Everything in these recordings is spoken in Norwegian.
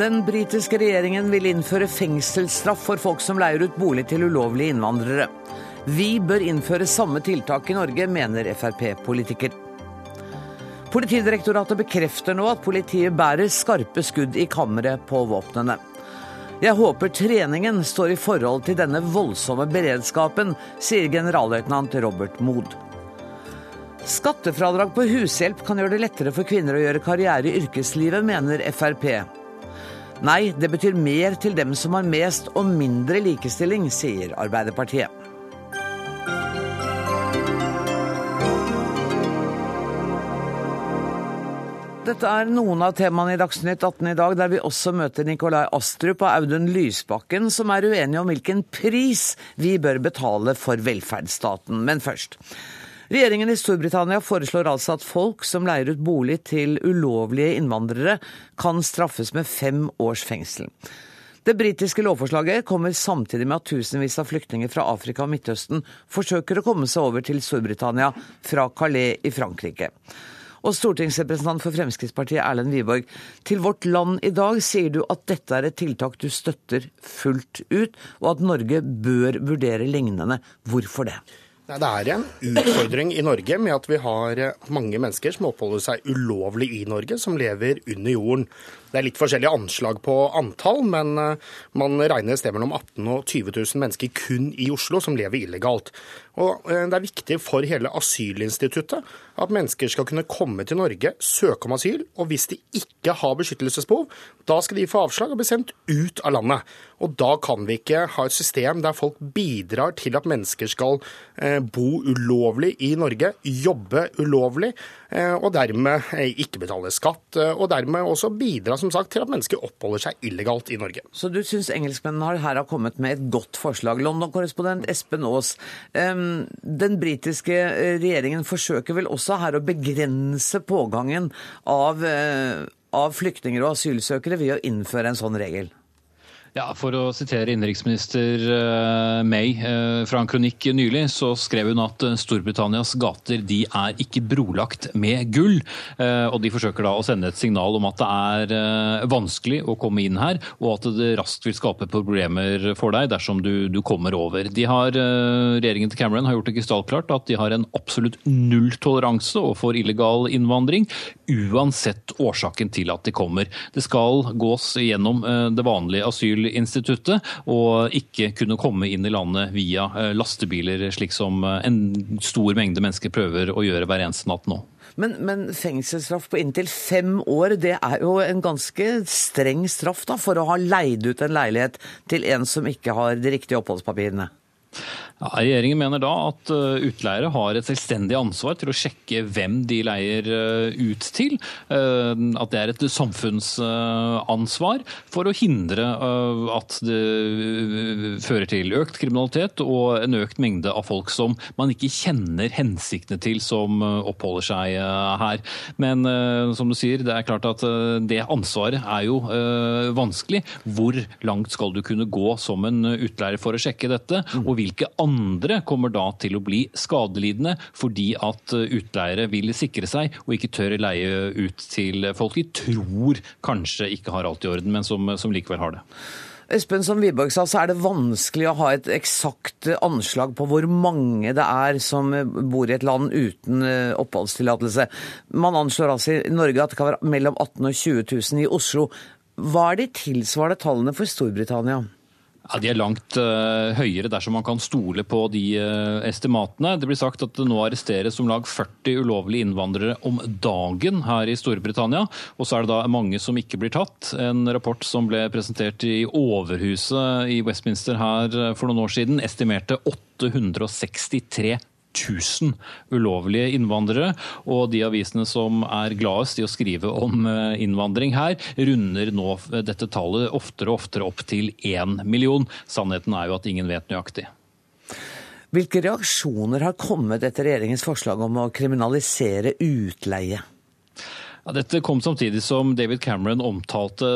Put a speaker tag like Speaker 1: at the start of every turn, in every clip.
Speaker 1: Den britiske regjeringen vil innføre fengselsstraff for folk som leier ut bolig til ulovlige innvandrere. Vi bør innføre samme tiltak i Norge, mener Frp-politiker. Politidirektoratet bekrefter nå at politiet bærer skarpe skudd i kammeret på våpnene. Jeg håper treningen står i forhold til denne voldsomme beredskapen, sier generalløytnant Robert Mood. Skattefradrag på hushjelp kan gjøre det lettere for kvinner å gjøre karriere i yrkeslivet, mener Frp. Nei, det betyr mer til dem som har mest og mindre likestilling, sier Arbeiderpartiet. Dette er noen av temaene i Dagsnytt 18 i dag, der vi også møter Nikolai Astrup og Audun Lysbakken, som er uenige om hvilken pris vi bør betale for velferdsstaten. Men først. Regjeringen i Storbritannia foreslår altså at folk som leier ut bolig til ulovlige innvandrere, kan straffes med fem års fengsel. Det britiske lovforslaget kommer samtidig med at tusenvis av flyktninger fra Afrika og Midtøsten forsøker å komme seg over til Storbritannia fra Calais i Frankrike. Og stortingsrepresentant for Fremskrittspartiet Erlend Wiborg, til Vårt Land i dag sier du at dette er et tiltak du støtter fullt ut, og at Norge bør vurdere lignende. Hvorfor det?
Speaker 2: Det er en utfordring i Norge med at vi har mange mennesker som oppholder seg ulovlig i Norge, som lever under jorden. Det er litt forskjellige anslag på antall, men eh, man regner et sted mellom 18 000 og 20 000 mennesker kun i Oslo som lever illegalt. Og eh, Det er viktig for hele asylinstituttet at mennesker skal kunne komme til Norge, søke om asyl, og hvis de ikke har beskyttelsesbehov, da skal de få avslag og bli sendt ut av landet. Og Da kan vi ikke ha et system der folk bidrar til at mennesker skal eh, bo ulovlig i Norge, jobbe ulovlig, og dermed ikke betale skatt, og dermed også bidra som sagt til at mennesker oppholder seg illegalt i Norge.
Speaker 1: Så du syns engelskmennene her har kommet med et godt forslag. London-korrespondent Espen Aas, den britiske eh, regjeringen forsøker vel også her å begrense pågangen av, eh, av flyktninger og asylsøkere ved å innføre en sånn regel?
Speaker 3: Ja, For å sitere innenriksminister eh, May eh, fra en kronikk nylig, så skrev hun at eh, Storbritannias gater de er ikke brolagt med gull. Og De forsøker da å sende et signal om at det er vanskelig å komme inn her, og at det raskt vil skape problemer for deg dersom du, du kommer over. De har, Regjeringen til Cameron har gjort det krystallklart at de har en absolutt nulltoleranse overfor illegal innvandring, uansett årsaken til at de kommer. Det skal gås gjennom det vanlige asyl Asylinstituttet, og ikke kunne komme inn i landet via eh, lastebiler, slik som eh, en stor mengde mennesker prøver å gjøre hver eneste natt nå.
Speaker 1: Men, men, fengselsstraff på inntil fem år, det er jo en ganske streng straff da, for å ha leid ut en leilighet til en som ikke har de riktige oppholdspapirene?
Speaker 3: Ja, regjeringen mener da at eh, utleiere har et selvstendig ansvar til å sjekke hvem de leier eh, ut til. Eh, at det er et samfunnsansvar for å hindre at det fører til økt kriminalitet og en økt mengde av folk som man ikke kjenner hensiktene til som oppholder seg her. Men som du sier, det er klart at det ansvaret er jo vanskelig. Hvor langt skal du kunne gå som en utleier for å sjekke dette? og hvilke andre kommer da til å bli skadelidende fordi at eh, utleiere vil sikre seg og ikke tør leie ut til folk de tror kanskje ikke har alt i orden, men som, som likevel har det.
Speaker 1: Espen, som Wiborg sa, så er det vanskelig å ha et eksakt anslag på hvor mange det er som bor i et land uten eh, oppholdstillatelse. Man anslår altså i Norge at det kan være mellom 18 000 og 20 000 i Oslo. Hva er de tilsvarende tallene for Storbritannia?
Speaker 3: Ja, De er langt uh, høyere dersom man kan stole på de uh, estimatene. Det blir sagt at det nå arresteres om lag 40 ulovlige innvandrere om dagen her i Storbritannia. Og så er det da mange som ikke blir tatt. En rapport som ble presentert i Overhuset i Westminster her eh, for noen år siden, estimerte 863 1000 ulovlige innvandrere. Og de avisene som er gladest i å skrive om eh, innvandring her, runder nå dette tallet oftere og oftere opp til én million. Sannheten er jo at ingen vet nøyaktig.
Speaker 1: Hvilke reaksjoner har kommet etter regjeringens forslag om å kriminalisere utleie?
Speaker 3: Ja, dette kom samtidig som David Cameron omtalte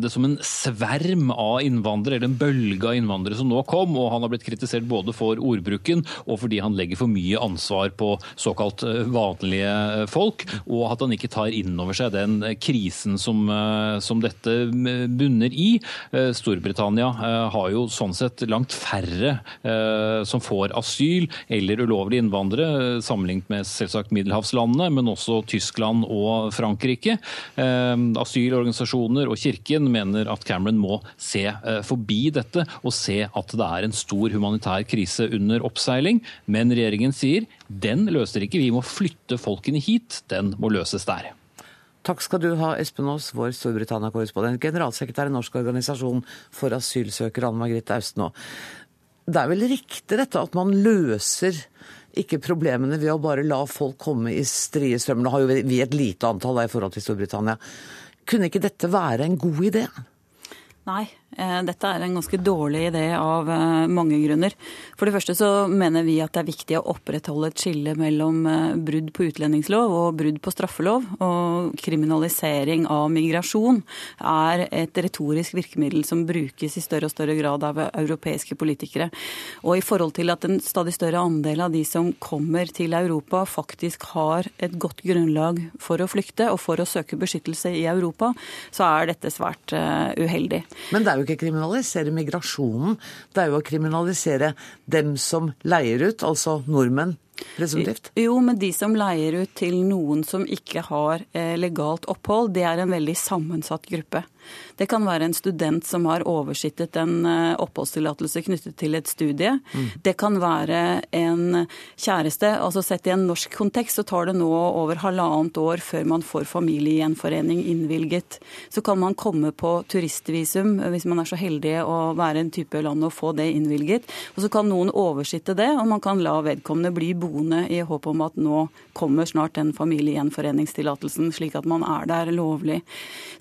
Speaker 3: det som en sverm av innvandrere, eller en bølge av innvandrere som nå kom. og Han har blitt kritisert både for ordbruken og fordi han legger for mye ansvar på såkalt eh, vanlige folk, og at han ikke tar inn over seg den krisen som, eh, som dette bunner i. Eh, Storbritannia har jo sånn sett langt færre som får asyl eller ulovlige innvandrere, sammenlignet med selvsagt middelhavslandene, men også Tyskland og Frankrike. Frankrike. Eh, asylorganisasjoner og Kirken mener at Cameron må se eh, forbi dette og se at det er en stor humanitær krise under oppseiling. Men regjeringen sier den løser ikke vi må flytte folkene hit, den må løses der.
Speaker 1: Takk skal du ha, Espen Aas, vår Storbritannia-korrespondent, generalsekretær i Norsk organisasjon for asylsøkere, Anne Margrethe Austenaa. Det er vel riktig dette at man løser ikke problemene ved å bare la folk komme i strie strømmer. Nå har jo vi et lite antall i forhold til Storbritannia. Kunne ikke dette være en god idé?
Speaker 4: Nei, dette er en ganske dårlig idé av eh, mange grunner. For det første så mener vi at det er viktig å opprettholde et skille mellom eh, brudd på utlendingslov og brudd på straffelov. Og kriminalisering av migrasjon er et retorisk virkemiddel som brukes i større og større grad av europeiske politikere. Og i forhold til at en stadig større andel av de som kommer til Europa faktisk har et godt grunnlag for å flykte og for å søke beskyttelse i Europa, så er dette svært uheldig.
Speaker 1: Men det er jo jo ikke kriminalisere migrasjonen, det er jo å kriminalisere dem som leier ut, altså nordmenn presumptivt?
Speaker 4: Jo, men de som leier ut til noen som ikke har eh, legalt opphold, det er en veldig sammensatt gruppe. Det kan være en student som har oversittet en eh, oppholdstillatelse knyttet til et studie. Mm. Det kan være en kjæreste. altså Sett i en norsk kontekst så tar det nå over halvannet år før man får familiegjenforening innvilget. Så kan man komme på turistvisum hvis man er så heldig å være en type land og få det innvilget. Og så kan noen oversitte det, og man kan la vedkommende bli boende i håp om at nå kommer snart den familiegjenforeningstillatelsen, slik at man er der lovlig.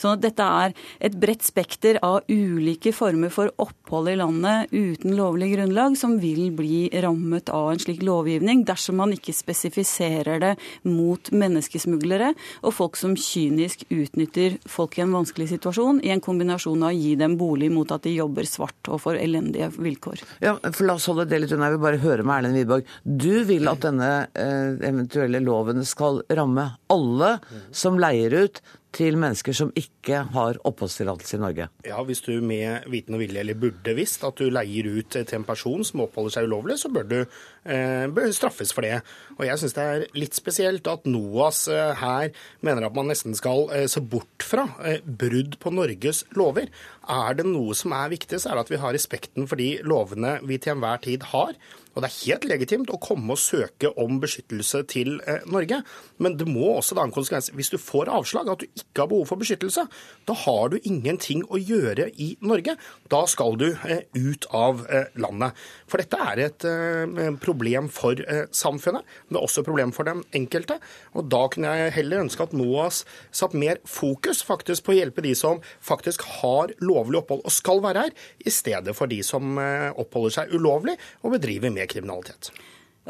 Speaker 4: Så dette er et bredt spekter av ulike former for opphold i landet uten lovlig grunnlag som vil bli rammet av en slik lovgivning dersom man ikke spesifiserer det mot menneskesmuglere og folk som kynisk utnytter folk i en vanskelig situasjon, i en kombinasjon av å gi dem bolig mot at de jobber svart og får elendige vilkår.
Speaker 1: Ja, for La oss holde det litt unna. Jeg vil bare høre med Erlend Wiborg. Du vil at denne eh, eventuelle loven skal ramme alle som leier ut til mennesker som ikke har oppholdstillatelse i Norge?
Speaker 2: Ja, Hvis du med viten og vilje eller burde visst at du leier ut til en person som oppholder seg ulovlig, så bør du eh, bør straffes for det. Og Jeg syns det er litt spesielt at NOAS eh, her mener at man nesten skal eh, se bort fra eh, brudd på Norges lover. Er det noe som er viktig, så er det at vi har respekten for de lovene vi til enhver tid har. Og det er helt legitimt å komme og søke om beskyttelse til eh, Norge. Men det må også da en konsekvens. Hvis du får avslag, at du ikke har behov for beskyttelse, da har du ingenting å gjøre i Norge. Da skal du eh, ut av eh, landet. For dette er et eh, problem for eh, samfunnet, men det er også et problem for den enkelte. Og da kunne jeg heller ønske at NOAS satt mer fokus faktisk på å hjelpe de som faktisk har lovlig opphold og skal være her, i stedet for de som eh, oppholder seg ulovlig og bedriver mer kriminalitet.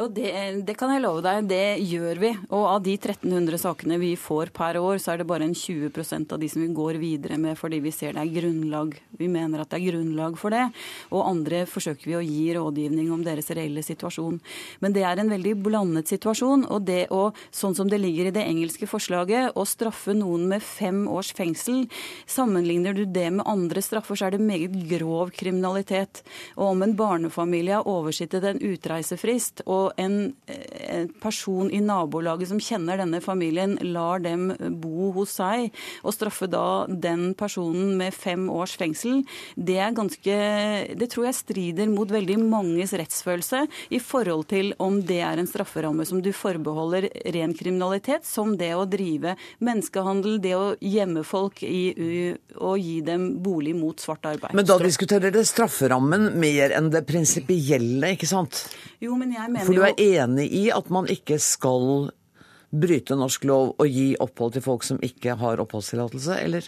Speaker 4: Det, det, kan jeg love deg, det gjør vi. Og av de 1300 sakene vi får per år, så er det bare en 20% av de som vi går videre med fordi vi ser det er grunnlag. Vi mener at det er grunnlag for det. Og andre forsøker vi å gi rådgivning om deres reelle situasjon. Men det er en veldig blandet situasjon. Og det å, sånn som det ligger i det engelske forslaget, å straffe noen med fem års fengsel, sammenligner du det med andre straffer, så er det meget grov kriminalitet. Og om en barnefamilie har oversittet en utreisefrist, og en, en, person i nabolaget som kjenner denne familien, lar dem bo hos seg, og straffe da den personen med fem års fengsel, det er ganske Det tror jeg strider mot veldig manges rettsfølelse i forhold til om det er en strafferamme som du forbeholder ren kriminalitet, som det å drive menneskehandel, det å gjemme folk i, og gi dem bolig mot svart arbeid.
Speaker 1: Men da diskuterer dere strafferammen mer enn det prinsipielle, ikke sant?
Speaker 4: Jo, men jeg mener
Speaker 1: for du er enig i at man ikke skal bryte norsk lov og gi opphold til folk som ikke har oppholdstillatelse, eller?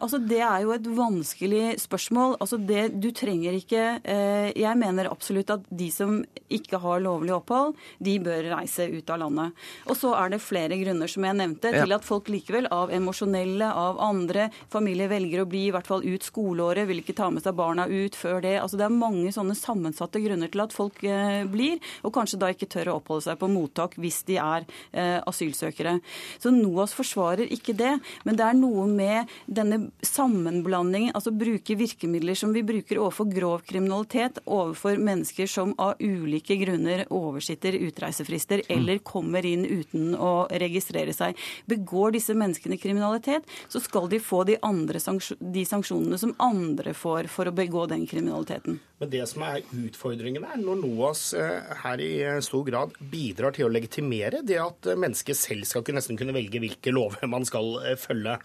Speaker 4: Altså, Det er jo et vanskelig spørsmål. Altså, det, du trenger ikke eh, Jeg mener absolutt at de som ikke har lovlig opphold, de bør reise ut av landet. Og så er det flere grunner, som jeg nevnte, ja. til at folk likevel, av emosjonelle, av andre familier, velger å bli i hvert fall ut skoleåret, vil ikke ta med seg barna ut før det. Altså, Det er mange sånne sammensatte grunner til at folk eh, blir, og kanskje da ikke tør å oppholde seg på mottak hvis de er eh, asylsøkere. Så NOAS forsvarer ikke det, men det er noe med denne sammenblandingen, altså bruke virkemidler som vi bruker overfor grov kriminalitet, overfor mennesker som av ulike grunner oversitter utreisefrister mm. eller kommer inn uten å registrere seg. Begår disse menneskene kriminalitet, så skal de få de, andre de sanksjonene som andre får for å begå den kriminaliteten.
Speaker 2: Men det som er utfordringen er når NOAS eh, her i eh, stor grad bidrar til å legitimere det at mennesket selv skal nesten kunne velge hvilke lover man skal eh, følge.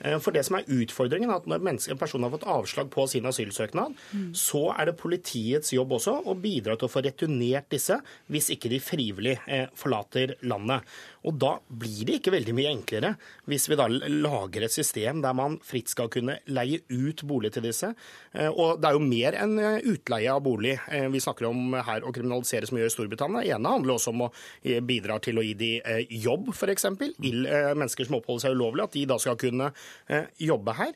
Speaker 2: Eh, for det som er utfordringen, er at når en person har fått avslag på sin asylsøknad, mm. så er det politiets jobb også å bidra til å få returnert disse hvis ikke de frivillig eh, forlater landet. Og da blir det ikke veldig mye enklere hvis vi da lager et system der man fritt skal kunne leie ut bolig til disse. Eh, og det er jo mer enn utleie av bolig vi snakker om her å kriminalisere som vi gjør i Storbritannia. Det ene handler også om å bidra til å gi de jobb, f.eks. Mennesker som oppholder seg ulovlig, at de da skal kunne Eh, jobbe her.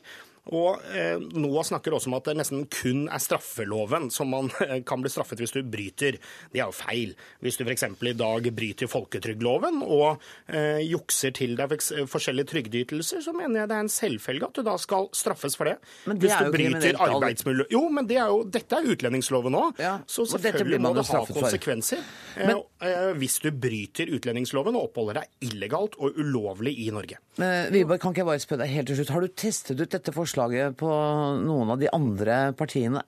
Speaker 2: Og eh, NOAH snakker også om at det nesten kun er straffeloven som man eh, kan bli straffet hvis du bryter. Det er jo feil. Hvis du f.eks. i dag bryter folketrygdloven og eh, jukser til deg forskjellige trygdeytelser, så mener jeg det er en selvfølge at du da skal straffes for det.
Speaker 1: Men det
Speaker 2: hvis
Speaker 1: du bryter
Speaker 2: arbeidsmiljø... Jo, men det er jo, dette er utlendingsloven òg, ja, så selvfølgelig må det ha konsekvenser. Eh, men... Eh, hvis du bryter utlendingsloven og oppholder deg illegalt og ulovlig i Norge.
Speaker 1: Men, Wiborg, kan ikke jeg bare spørre deg helt til slutt. Har du testet ut dette forslaget på noen av de andre partiene?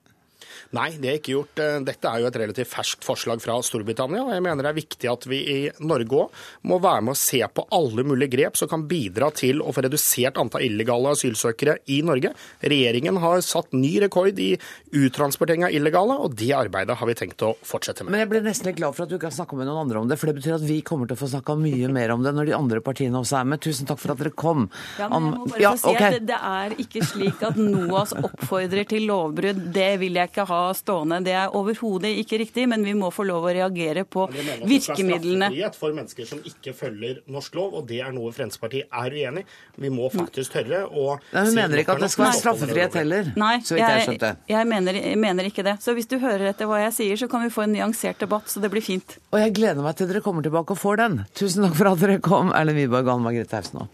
Speaker 2: Nei, det er ikke gjort. Eh, dette er jo et relativt ferskt forslag fra Storbritannia. og Jeg mener det er viktig at vi i Norge òg må være med å se på alle mulige grep som kan bidra til å få redusert antall illegale asylsøkere i Norge. Regjeringen har satt ny rekord i uttransportering av illegale, og det arbeidet har vi tenkt å fortsette med.
Speaker 1: Men jeg ble nesten litt glad for at du ikke har snakka med noen andre om det, for det betyr at vi kommer til å få snakka mye mer om det når de andre partiene også er med. Tusen takk for at dere kom.
Speaker 4: Ja, men jeg må bare ja, si okay. at Det er ikke slik at NOAS oppfordrer til lovbrudd. Det vil jeg ikke ha stående. Det er overhodet ikke riktig, men vi må få lov å reagere på virkemidlene.
Speaker 2: Det er for mennesker som ikke følger norsk lov, og det er noe Fremskrittspartiet er uenig i. Vi må faktisk tørre å
Speaker 1: Nei, Hun mener ikke at det skal være straffefrihet heller,
Speaker 4: Nei, så vidt jeg skjønte. Jeg mener, jeg mener ikke det. Så hvis du hører etter hva jeg sier, så kan vi få en nyansert debatt, så det blir fint.
Speaker 1: Og jeg gleder meg til dere kommer tilbake og får den. Tusen takk for at dere kom, Erlend Wiborg og Anne Margrethe Hausen.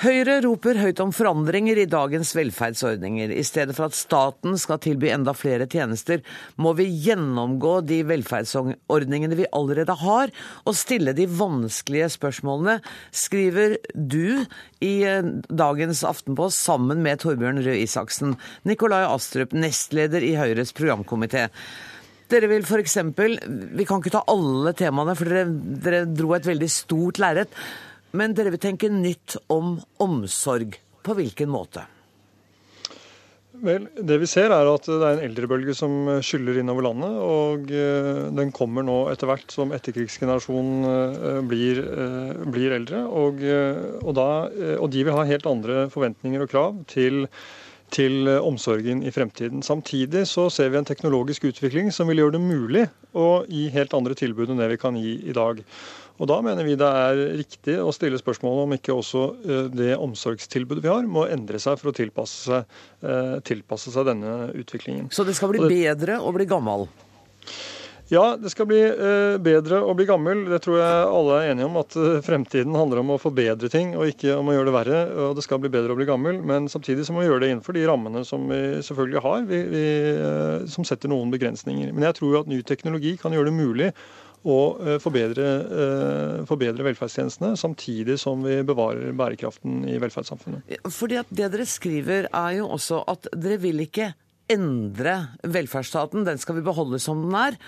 Speaker 1: Høyre roper høyt om forandringer i dagens velferdsordninger. I stedet for at staten skal tilby enda flere tjenester, må vi gjennomgå de velferdsordningene vi allerede har, og stille de vanskelige spørsmålene, skriver du i eh, dagens Aftenpost sammen med Torbjørn Røe Isaksen. Nikolai Astrup, nestleder i Høyres programkomité. Dere vil f.eks. Vi kan ikke ta alle temaene, for dere, dere dro et veldig stort lerret. Men dere vil tenke nytt om omsorg. På hvilken måte?
Speaker 5: Vel, Det vi ser er at det er en eldrebølge som skyller innover landet. Og eh, den kommer nå etter hvert som etterkrigsgenerasjonen eh, blir, eh, blir eldre. Og, og, da, og, de vil ha helt andre forventninger og krav til, til omsorgen i fremtiden. Samtidig så ser vi en teknologisk utvikling som vil gjøre det mulig å gi helt andre tilbud enn det vi kan gi i dag. Og Da mener vi det er riktig å stille spørsmål om ikke også eh, det omsorgstilbudet vi har, må endre seg for å tilpasse seg, eh, tilpasse seg denne utviklingen.
Speaker 1: Så det skal bli bedre å bli gammel?
Speaker 5: Ja, det skal bli eh, bedre å bli gammel. Det tror jeg alle er enige om. At fremtiden handler om å forbedre ting og ikke om å gjøre det verre. Og det skal bli bedre å bli gammel, men samtidig så må vi gjøre det innenfor de rammene som vi selvfølgelig har, vi, vi, som setter noen begrensninger. Men jeg tror at ny teknologi kan gjøre det mulig og eh, forbedre, eh, forbedre, velferdstjenestene, samtidig som vi bevarer bærekraften i velferdssamfunnet.
Speaker 1: Fordi at Det dere skriver er jo også at dere vil ikke endre velferdsstaten, den skal vi beholde som den er.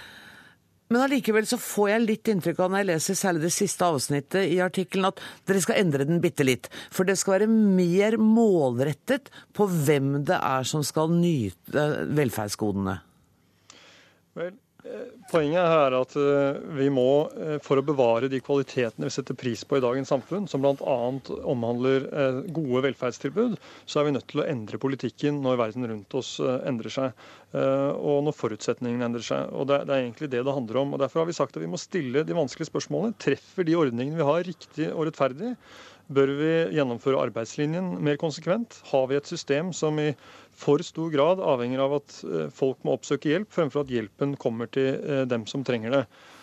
Speaker 1: Men allikevel så får jeg litt inntrykk av når jeg leser særlig det siste avsnittet i artikkelen, at dere skal endre den bitte litt. For det skal være mer målrettet på hvem det er som skal nyte velferdsgodene.
Speaker 5: Vel, Poenget er at eh, vi må, eh, for å bevare de kvalitetene vi setter pris på i dagens samfunn, som bl.a. omhandler eh, gode velferdstilbud, så er vi nødt til å endre politikken når verden rundt oss endrer seg. Og når forutsetningene endrer seg. Og det er egentlig det det handler om. Og Derfor har vi sagt at vi må stille de vanskelige spørsmålene. Treffer de ordningene vi har, riktig og rettferdig? Bør vi gjennomføre arbeidslinjen mer konsekvent? Har vi et system som i for stor grad avhenger av at eh, folk må oppsøke hjelp, fremfor at hjelpen kommer til eh, dem som trenger det.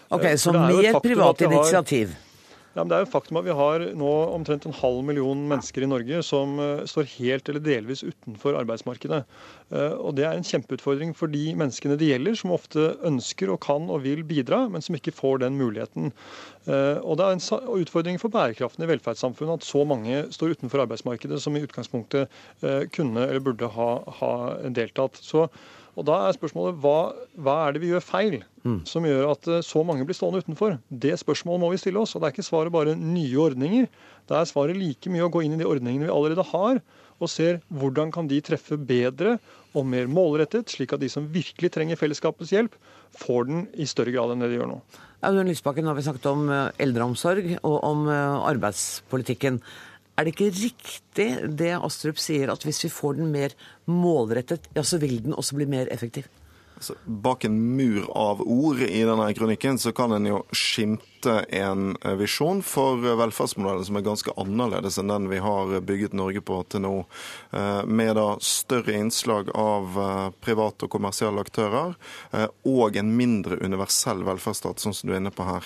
Speaker 1: Ok, eh, Så mer privat initiativ?
Speaker 5: Ja, men det er jo faktum at Vi har nå omtrent en halv million mennesker i Norge som uh, står helt eller delvis utenfor arbeidsmarkedet. Uh, og Det er en kjempeutfordring for de menneskene det gjelder, som ofte ønsker og kan og vil bidra, men som ikke får den muligheten. Uh, og Det er en utfordring for bærekraften i velferdssamfunnet at så mange står utenfor arbeidsmarkedet som i utgangspunktet kunne eller burde ha, ha deltatt. Så og Da er spørsmålet hva, hva er det vi gjør feil mm. som gjør at eh, så mange blir stående utenfor? Det spørsmålet må vi stille oss. og Det er ikke svaret bare nye ordninger. Det er svaret like mye å gå inn i de ordningene vi allerede har, og ser hvordan kan de treffe bedre og mer målrettet, slik at de som virkelig trenger fellesskapets hjelp, får den i større grad enn det de gjør nå.
Speaker 1: Audun Lysbakken, har vi snakket om eh, eldreomsorg og om eh, arbeidspolitikken. Er det ikke riktig det Astrup sier, at hvis vi får den mer målrettet, ja, så vil den også bli mer effektiv?
Speaker 6: Altså, bak en mur av ord i denne kronikken så kan en jo skimte dette en eh, visjon for velferdsmodellen som er ganske annerledes enn den vi har bygget Norge på til nå. Eh, med da større innslag av eh, private og kommersielle aktører og en mindre universell velferdsstat, sånn som du er inne på her.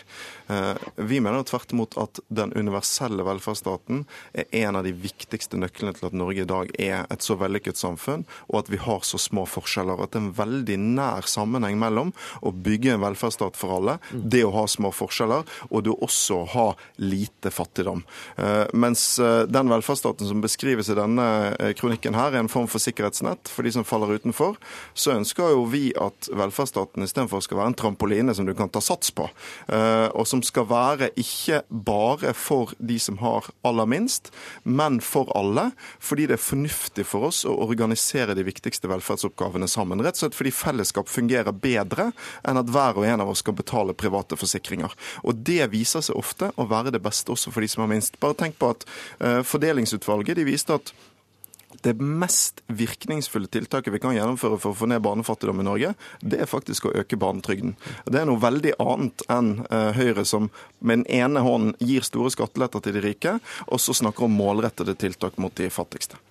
Speaker 6: Vi mener tvert imot at den universelle velferdsstaten er en av de viktigste nøklene til at Norge i dag er et så vellykket samfunn, og at vi har så små forskjeller. At det er en veldig nær sammenheng mellom å bygge en velferdsstat for alle, det å ha små forskjeller, og du også har lite fattigdom. Eh, mens eh, den velferdsstaten som beskrives i denne eh, kronikken her, er en form for sikkerhetsnett for de som faller utenfor, så ønsker jo vi at velferdsstaten istedenfor skal være en trampoline som du kan ta sats på, og som skal være ikke bare for de som har aller minst, men for alle, fordi det er fornuftig for oss å organisere de viktigste velferdsoppgavene sammen. Rett og slett fordi fellesskap fungerer bedre enn at hver og en av oss skal betale private forsikringer. Og og det viser seg ofte å være det beste også for de som har minst. Bare tenk på at uh, Fordelingsutvalget de viste at det mest virkningsfulle tiltaket vi kan gjennomføre for å få ned barnefattigdom i Norge, det er faktisk å øke barnetrygden. Det er noe veldig annet enn uh, Høyre, som med den ene hånden gir store skatteletter til de rike, og så snakker om målrettede tiltak mot de fattigste.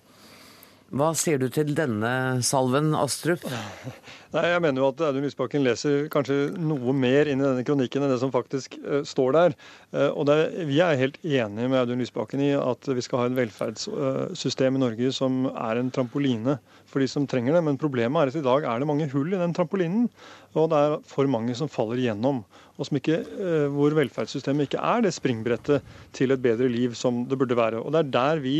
Speaker 1: Hva sier du til denne salven, Astrup?
Speaker 5: Nei, Jeg mener jo at Audun Lysbakken leser kanskje noe mer inn i denne kronikken enn det som faktisk uh, står der. Uh, og det, Vi er helt enige med Audun Lysbakken i at vi skal ha et velferdssystem i Norge som er en trampoline for de som trenger det. Men problemet er at i dag er det mange hull i den trampolinen. Og det er for mange som faller igjennom. Ikke, uh, hvor velferdssystemet ikke er det springbrettet til et bedre liv som det burde være. Og Det er der vi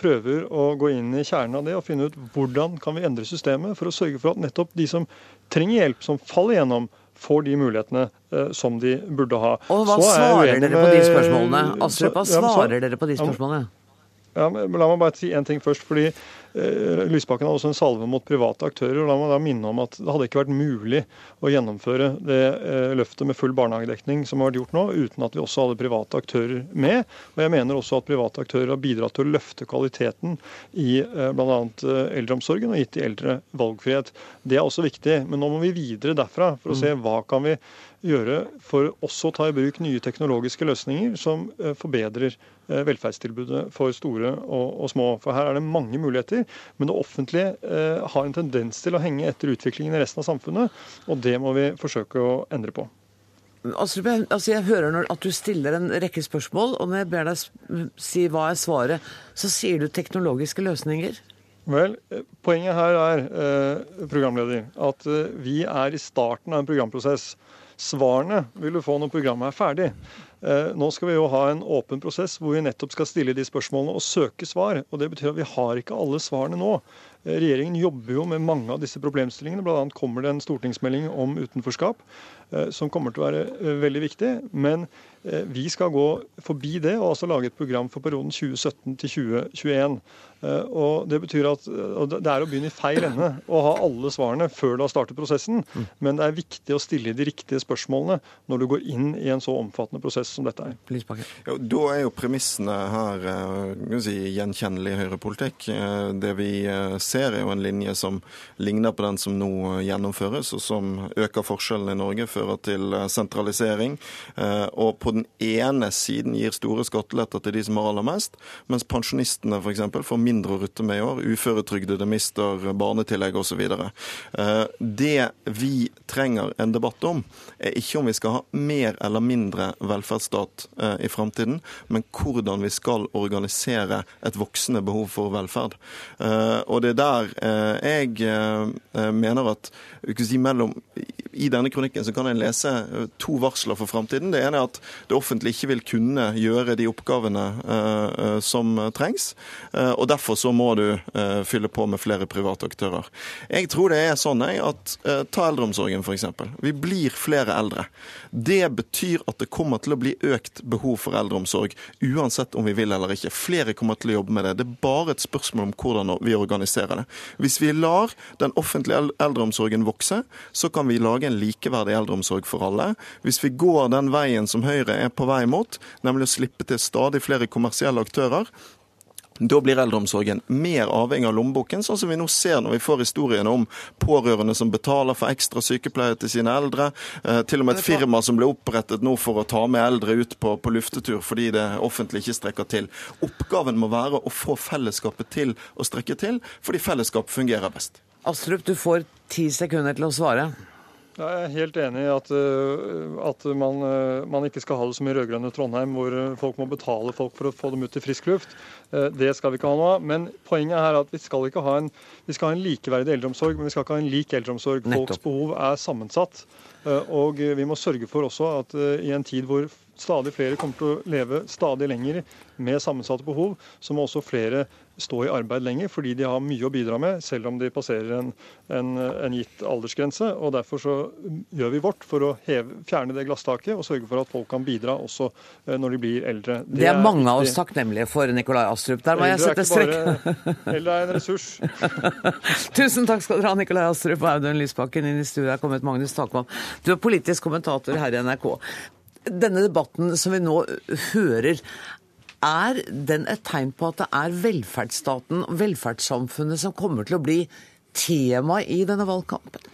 Speaker 5: prøver å gå inn i kjernen av det og finne ut hvordan kan vi endre systemet for å sørge for at nettopp de som trenger hjelp, som faller gjennom, får de mulighetene eh, som de burde ha.
Speaker 1: Og Hva svarer dere på de spørsmålene? Astrup, hva svarer dere på de spørsmålene?
Speaker 5: Ja, la meg bare si en ting først. fordi eh, Lysbakken hadde også en salve mot private aktører. og La meg da minne om at det hadde ikke vært mulig å gjennomføre det eh, løftet med full barnehagedekning som har vært gjort nå, uten at vi også hadde private aktører med. Og jeg mener også at private aktører har bidratt til å løfte kvaliteten i eh, bl.a. Eh, eldreomsorgen og gitt de eldre valgfrihet. Det er også viktig. Men nå må vi videre derfra for å se hva kan vi gjøre for også å ta i bruk nye teknologiske løsninger som eh, forbedrer eh, velferdstilbudet for store og, og, små. For her er det mange muligheter, men det offentlige eh, har en tendens til å henge etter utviklingen i resten av samfunnet, og det må vi forsøke å endre på.
Speaker 1: Astrup, altså jeg hører at du stiller en rekke spørsmål, og når jeg ber deg si hva er svaret, så sier du teknologiske løsninger.
Speaker 5: Vel, Poenget her er eh, programleder, at vi er i starten av en programprosess. Svarene vil du få når programmet er ferdig. Nå skal vi jo ha en åpen prosess hvor vi nettopp skal stille de spørsmålene og søke svar. og Det betyr at vi har ikke alle svarene nå. Regjeringen jobber jo med mange av disse problemstillingene. Bl.a. kommer det en stortingsmelding om utenforskap som kommer til å være veldig viktig. Men vi skal gå forbi det og altså lage et program for perioden 2017 til 2021. Eh, og Det betyr at det er å begynne i feil ende å ha alle svarene før du har startet prosessen. Men det er viktig å stille de riktige spørsmålene når du går inn i en så omfattende prosess som dette er.
Speaker 6: Ja, da er jo premissene her eh, si, gjenkjennelig høyrepolitikk. Eh, det vi ser er jo en linje som ligner på den som nå gjennomføres, og som øker forskjellene i Norge, fører til sentralisering. Og på den ene siden gir store skatteletter til de som har aller mest, mens pensjonistene f.eks. får mindre å rutte med i år. Uføretrygdede mister barnetillegg osv. Eh, det vi trenger en debatt om, er ikke om vi skal ha mer eller mindre velferdsstat eh, i framtiden, men hvordan vi skal organisere et voksende behov for velferd. Eh, og det er der jeg mener at si, mellom, I denne kronikken så kan en lese to varsler for framtiden. Det ene er at det offentlige ikke vil kunne gjøre de oppgavene som trengs. og Derfor så må du fylle på med flere private aktører. Jeg tror det er sånn at Ta eldreomsorgen, f.eks. Vi blir flere eldre. Det betyr at det kommer til å bli økt behov for eldreomsorg, uansett om vi vil eller ikke. Flere kommer til å jobbe med det. Det er bare et spørsmål om hvordan vi organiserer det. Hvis vi lar den offentlige eldreomsorgen vokse, så kan vi lage en likeverdig eldreomsorg for alle. Hvis vi går den veien som Høyre er på vei mot, nemlig å slippe til stadig flere kommersielle aktører, da blir eldreomsorgen mer avhengig av lommeboken, sånn som vi nå ser når vi får historiene om pårørende som betaler for ekstra sykepleie til sine eldre. Eh, til og med et firma som ble opprettet nå for å ta med eldre ut på, på luftetur fordi det offentlige ikke strekker til. Oppgaven må være å få fellesskapet til å strekke til, fordi fellesskap fungerer best.
Speaker 1: Astrup, du får ti sekunder til å svare.
Speaker 5: Jeg er helt enig i at, eh, at man, eh, man, ikke skal ha det som i rød-grønne Trondheim, hvor eh, folk må betale folk for å få dem ut i frisk luft. Det skal vi ikke ha noe av. Men poenget er at vi skal ikke ha en, vi skal ha en likeverdig eldreomsorg, men vi skal ikke ha en lik eldreomsorg. Folks behov er sammensatt. Og vi må sørge for også at i en tid hvor stadig flere kommer til å leve stadig lenger med sammensatte behov, så må også flere stå i arbeid lenger, fordi de har mye å bidra med, selv om de passerer en, en, en gitt aldersgrense. og Derfor så gjør vi vårt for å heve, fjerne det glasstaket og sørge for at folk kan bidra også eh, når de blir eldre.
Speaker 1: Det, det er, mange av oss takknemlige for, Nikolai Astrup. Der må jeg sette strekk.
Speaker 5: Eldre er en ressurs.
Speaker 1: Tusen takk skal dere ha, Nikolai Astrup og Audun Lysbakken. Inn i studio er kommet Magnus Takvam. Du er politisk kommentator her i NRK denne debatten som vi nå hører, er den et tegn på at det er velferdsstaten og velferdssamfunnet som kommer til å bli tema i denne valgkampen?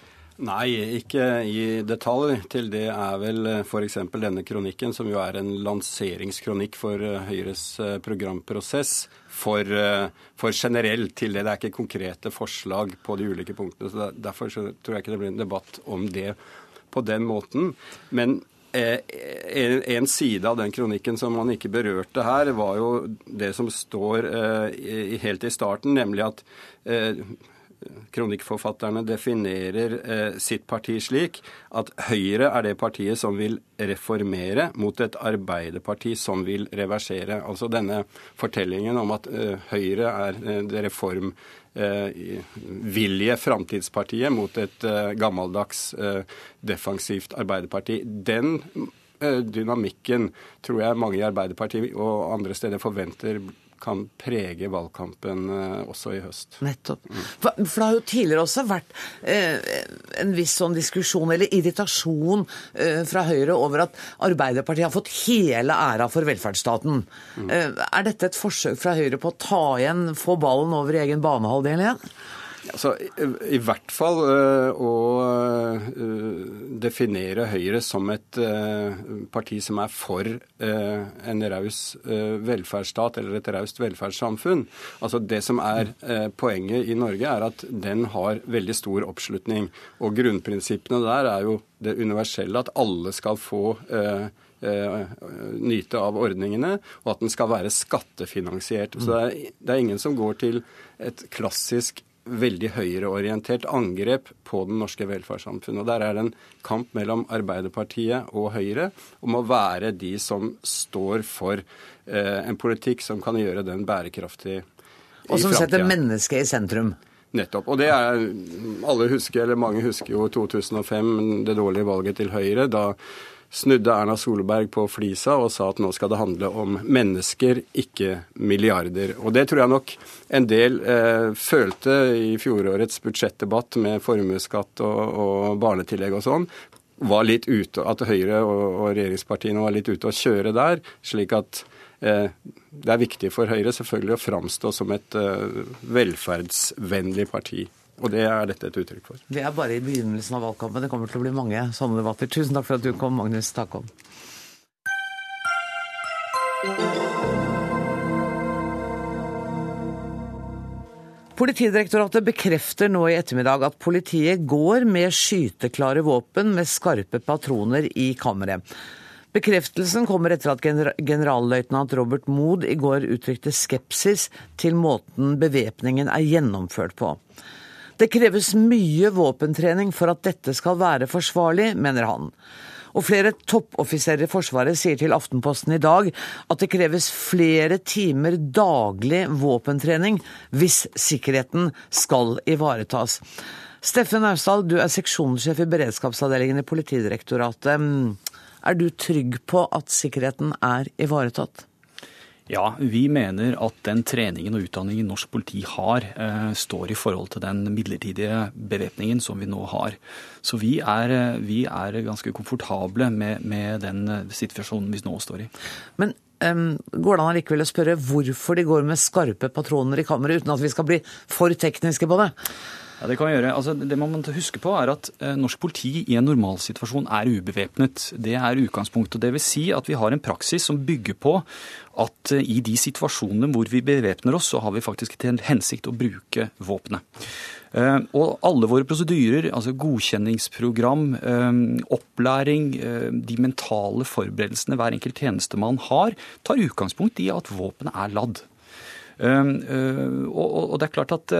Speaker 7: Nei, ikke i detalj. Til det er vel f.eks. denne kronikken, som jo er en lanseringskronikk for eh, Høyres eh, programprosess, for, eh, for generell til det. Det er ikke konkrete forslag på de ulike punktene. så Derfor så tror jeg ikke det blir en debatt om det på den måten. Men Eh, en side av den kronikken som man ikke berørte her, var jo det som står eh, helt i starten, nemlig at eh, kronikkforfatterne definerer sitt parti slik at Høyre er det partiet som vil reformere, mot et Arbeiderparti som vil reversere. Altså denne fortellingen om at Høyre er det reform Eh, Framtidspartiet mot et eh, gammeldags eh, defensivt Arbeiderparti. Den dynamikken tror jeg mange i Arbeiderpartiet og andre steder forventer kan prege valgkampen også i høst.
Speaker 1: Nettopp. For, for det har jo tidligere også vært eh, en viss sånn diskusjon, eller irritasjon, eh, fra Høyre over at Arbeiderpartiet har fått hele æra for velferdsstaten. Mm. Eh, er dette et forsøk fra Høyre på å ta igjen, få ballen over i egen banehalvdel igjen?
Speaker 7: Altså, i, hvert fall uh, å uh, definere Høyre som et uh, parti som er for en raus velferdsstat eller et raust velferdssamfunn. Altså Det som er poenget i Norge, er at den har veldig stor oppslutning. Og grunnprinsippene der er jo det universelle, at alle skal få nyte av ordningene, og at den skal være skattefinansiert. Så det er, det er ingen som går til et klassisk veldig høyreorientert angrep på den norske velferdssamfunnet. Og Der er det en kamp mellom Arbeiderpartiet og Høyre om å være de som står for eh, en politikk som kan gjøre den bærekraftig i
Speaker 1: Og som setter mennesket i sentrum.
Speaker 7: Nettopp. Og det er Alle husker, eller mange husker jo 2005, det dårlige valget til Høyre. Da snudde Erna Solberg på flisa og sa at nå skal det handle om mennesker, ikke milliarder. Og det tror jeg nok en del eh, følte i fjorårets budsjettdebatt med formuesskatt og, og barnetillegg og sånn. Var litt ute, At Høyre og, og regjeringspartiene var litt ute å kjøre der. slik at eh, det er viktig for Høyre selvfølgelig å framstå som et eh, velferdsvennlig parti. Og det er dette et uttrykk for.
Speaker 1: Vi er bare i begynnelsen av valgkampen. Det kommer til å bli mange sånne debatter. Tusen takk for at du kom, Magnus Takholm. Politidirektoratet bekrefter nå i ettermiddag at politiet går med skyteklare våpen med skarpe patroner i kammeret. Bekreftelsen kommer etter at gener generalløytnant Robert Mood i går uttrykte skepsis til måten bevæpningen er gjennomført på. Det kreves mye våpentrening for at dette skal være forsvarlig, mener han. Og flere toppoffiserer i Forsvaret sier til Aftenposten i dag at det kreves flere timer daglig våpentrening hvis sikkerheten skal ivaretas. Steffen Austdal, du er seksjonssjef i beredskapsavdelingen i Politidirektoratet. Er du trygg på at sikkerheten er ivaretatt?
Speaker 8: Ja, vi mener at den treningen og utdanningen norsk politi har, eh, står i forhold til den midlertidige bevæpningen som vi nå har. Så vi er, eh, vi er ganske komfortable med, med, den eh, situasjonen vi nå står i.
Speaker 1: Men um, går det an allikevel å spørre hvorfor de går med skarpe patroner i kammeret, uten at vi skal bli for tekniske på det?
Speaker 8: Ja, Det kan vi gjøre. Altså, det man må huske på er at eh, norsk politi i en normalsituasjon er ubevæpnet. Det er utgangspunktet. Det vil si at vi har en praksis som bygger på at eh, i de situasjonene hvor vi bevæpner oss, så har vi faktisk til hensikt å bruke våpenet. Eh, og alle våre prosedyrer, altså godkjenningsprogram, opplæring, de mentale forberedelsene hver enkelt tjenestemann har, tar utgangspunkt i at våpenet er ladd. Og det er klart at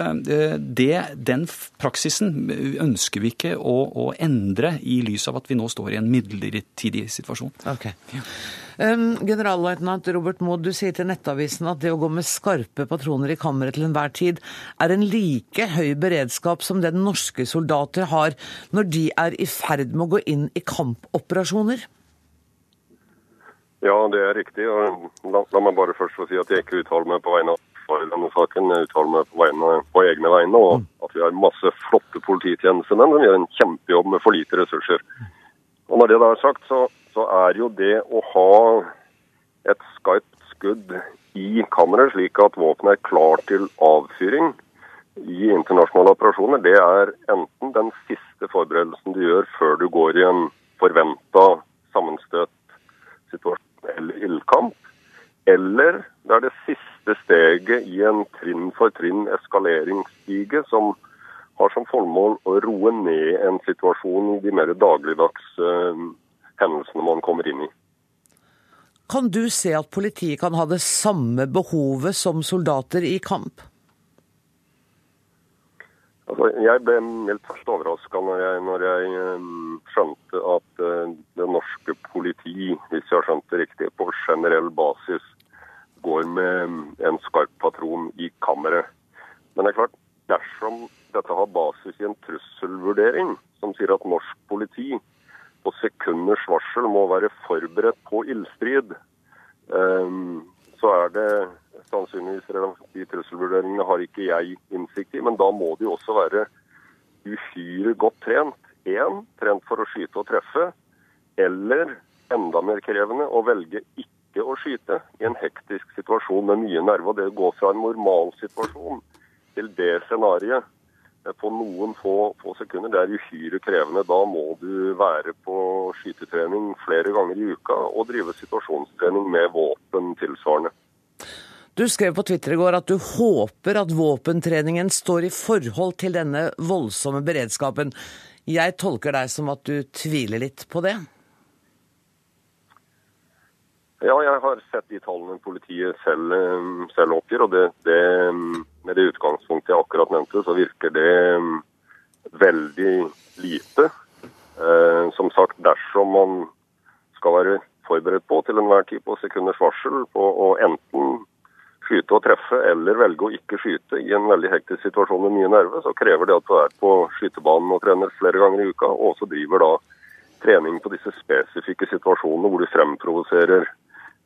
Speaker 8: det, den praksisen ønsker vi ikke å, å, endre i lys av at vi nå står i en midlertidig situasjon.
Speaker 1: Okay. Um, Generalløytnant Robert Mood, du sier til Nettavisen at det å gå med skarpe patroner i kammeret til enhver tid er en like høy beredskap som den norske soldater har når de er i ferd med å gå inn i kampoperasjoner?
Speaker 9: Ja, det er riktig. La, la meg bare først få si at jeg ikke uttaler meg på vegne av i denne saken. Jeg uttaler meg på, vegne, på egne vegne, og at vi har masse flotte polititjenestemenn som gjør en kjempejobb med for lite ressurser. Og Når det da er sagt, så, så er jo det å ha et skarpt skudd i kammeret, slik at våpenet er klar til avfyring i internasjonale operasjoner, det er enten den siste forberedelsen du gjør før du går i en forventa sammenstøt eller ildkamp, eller det er det siste steget i en trinn for trinn eskaleringsstige som har som formål å roe ned en situasjon i de mer dagligdags uh, hendelsene man kommer inn i.
Speaker 1: Kan du se at politiet kan ha det samme behovet som soldater i kamp?
Speaker 9: Altså, jeg ble helt først overraska når når jeg um, skjønte at uh, det norske politi, hvis jeg har skjønt det riktig, på generell basis går med en skarp patron i kammeret. Men det er klart, dersom dette har basis i en trusselvurdering som sier at norsk politi på sekunders varsel må være forberedt på ildstrid, um, så er det sannsynligvis de trusselvurderingene har ikke jeg innsikt i, men da må de også være uhyre godt trent. Én, trent for å skyte og treffe, eller enda mer krevende, å velge ikke å skyte i en hektisk situasjon med mye nerve. Det å gå fra en normalsituasjon til det scenarioet på noen få, få, sekunder, det er uhyre krevende. Da må du være på skytetrening flere ganger i uka og drive situasjonstrening med våpen tilsvarende.
Speaker 1: Du skrev på Twitter i går at du håper at våpentreningen står i forhold til denne voldsomme beredskapen. Jeg tolker deg som at du tviler litt på det?
Speaker 9: Ja, jeg har sett de tallene politiet selv, selv oppgir, og det, det, med det utgangspunktet jeg akkurat nevnte, så virker det mm, veldig lite. Eh, som sagt, dersom man skal være forberedt på til enhver tid på sekunders varsel på å enten skyte og treffe, eller velge å ikke skyte i en veldig hektisk situasjon med mye nerve, så krever det at du er på skytebanen og trener flere ganger i uka, og også driver da trening på disse spesifikke situasjonene hvor du fremprovoserer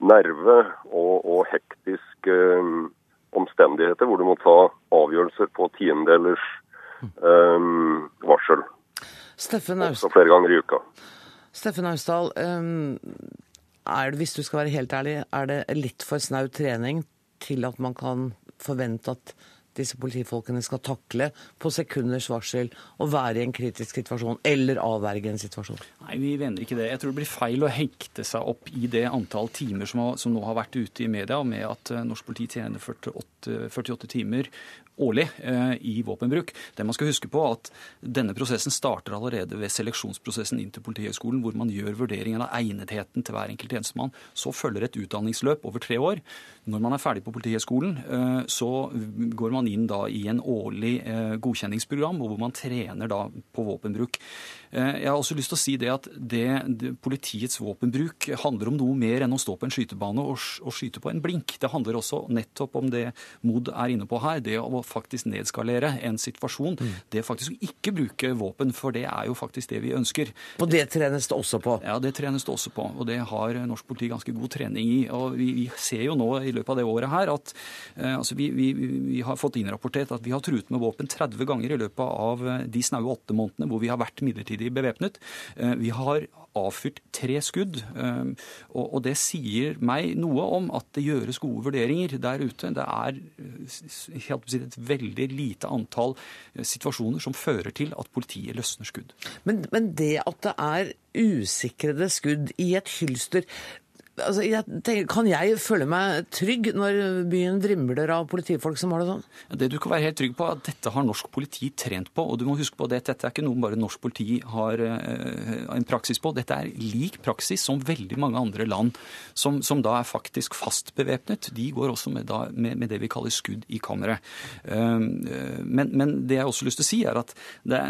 Speaker 9: nerve og, og hektiske um, omstendigheter, hvor du må ta avgjørelser på tiendelers um, varsel.
Speaker 1: Steffen
Speaker 9: Også flere ganger i uka.
Speaker 1: Steffen Austdal, er det, hvis du skal være helt ærlig, er det litt for snau trening til at man kan forvente at disse politifolkene skal takle på sekunders varsel å være i en kritisk situasjon eller avverge en situasjon?
Speaker 8: Nei, vi mener ikke det. Jeg tror det blir feil å hekte seg opp i det antall timer som, har, som nå har vært ute i media, med at eh, norsk politi tjener 48, 48 timer årlig eh, i våpenbruk. Det man skal huske på at Denne prosessen starter allerede ved seleksjonsprosessen inn til Politihøgskolen, hvor man gjør vurderingen av egnetheten til hver enkelt tjenestemann. Så følger et utdanningsløp over tre år. Når man er ferdig på Politihøgskolen, eh, så går man inn da i en årlig eh, godkjenningsprogram, hvor man trener da på våpenbruk. Eh, Jeg har også lyst til å si det at det, det, politiets våpenbruk handler om noe mer enn å stå på en skytebane og, og skyte på en blink. Det handler også nettopp om det Mod er inne på her, det å faktisk nedskalere en situasjon. Det faktisk å ikke bruke våpen, for det er jo faktisk det vi ønsker.
Speaker 1: Og det trenes det også på?
Speaker 8: Ja, det trenes det også på, og det har norsk politi ganske god trening i. Og vi, vi ser jo nå i løpet av det året her at eh, altså vi, vi, vi har fått innrapportert at vi har truet med våpen 30 ganger i løpet av de snaue åtte månedene hvor vi har vært midlertidig bevæpnet. Eh, vi har avfyrt tre skudd, eh, og, det sier meg noe om at det gjøres gode vurderinger der ute. Det er et veldig lite antall eh, situasjoner som fører til at politiet løsner skudd.
Speaker 1: Men, men det at det er usikrede skudd i et hylster altså jeg tenker, Kan jeg føle meg trygg når byen vrimler av politifolk som har det sånn?
Speaker 8: Det du kan være helt trygg på, er at dette har norsk politi trent på. Og du må huske på det, dette er ikke noe bare norsk politi har eh, en praksis på. Dette er lik praksis som veldig mange andre land som, som da er faktisk fast bevæpnet. De går også med, da, med, med det vi kaller skudd i kammeret. Um, eh, Men, men det jeg også lyst til å si, er at det,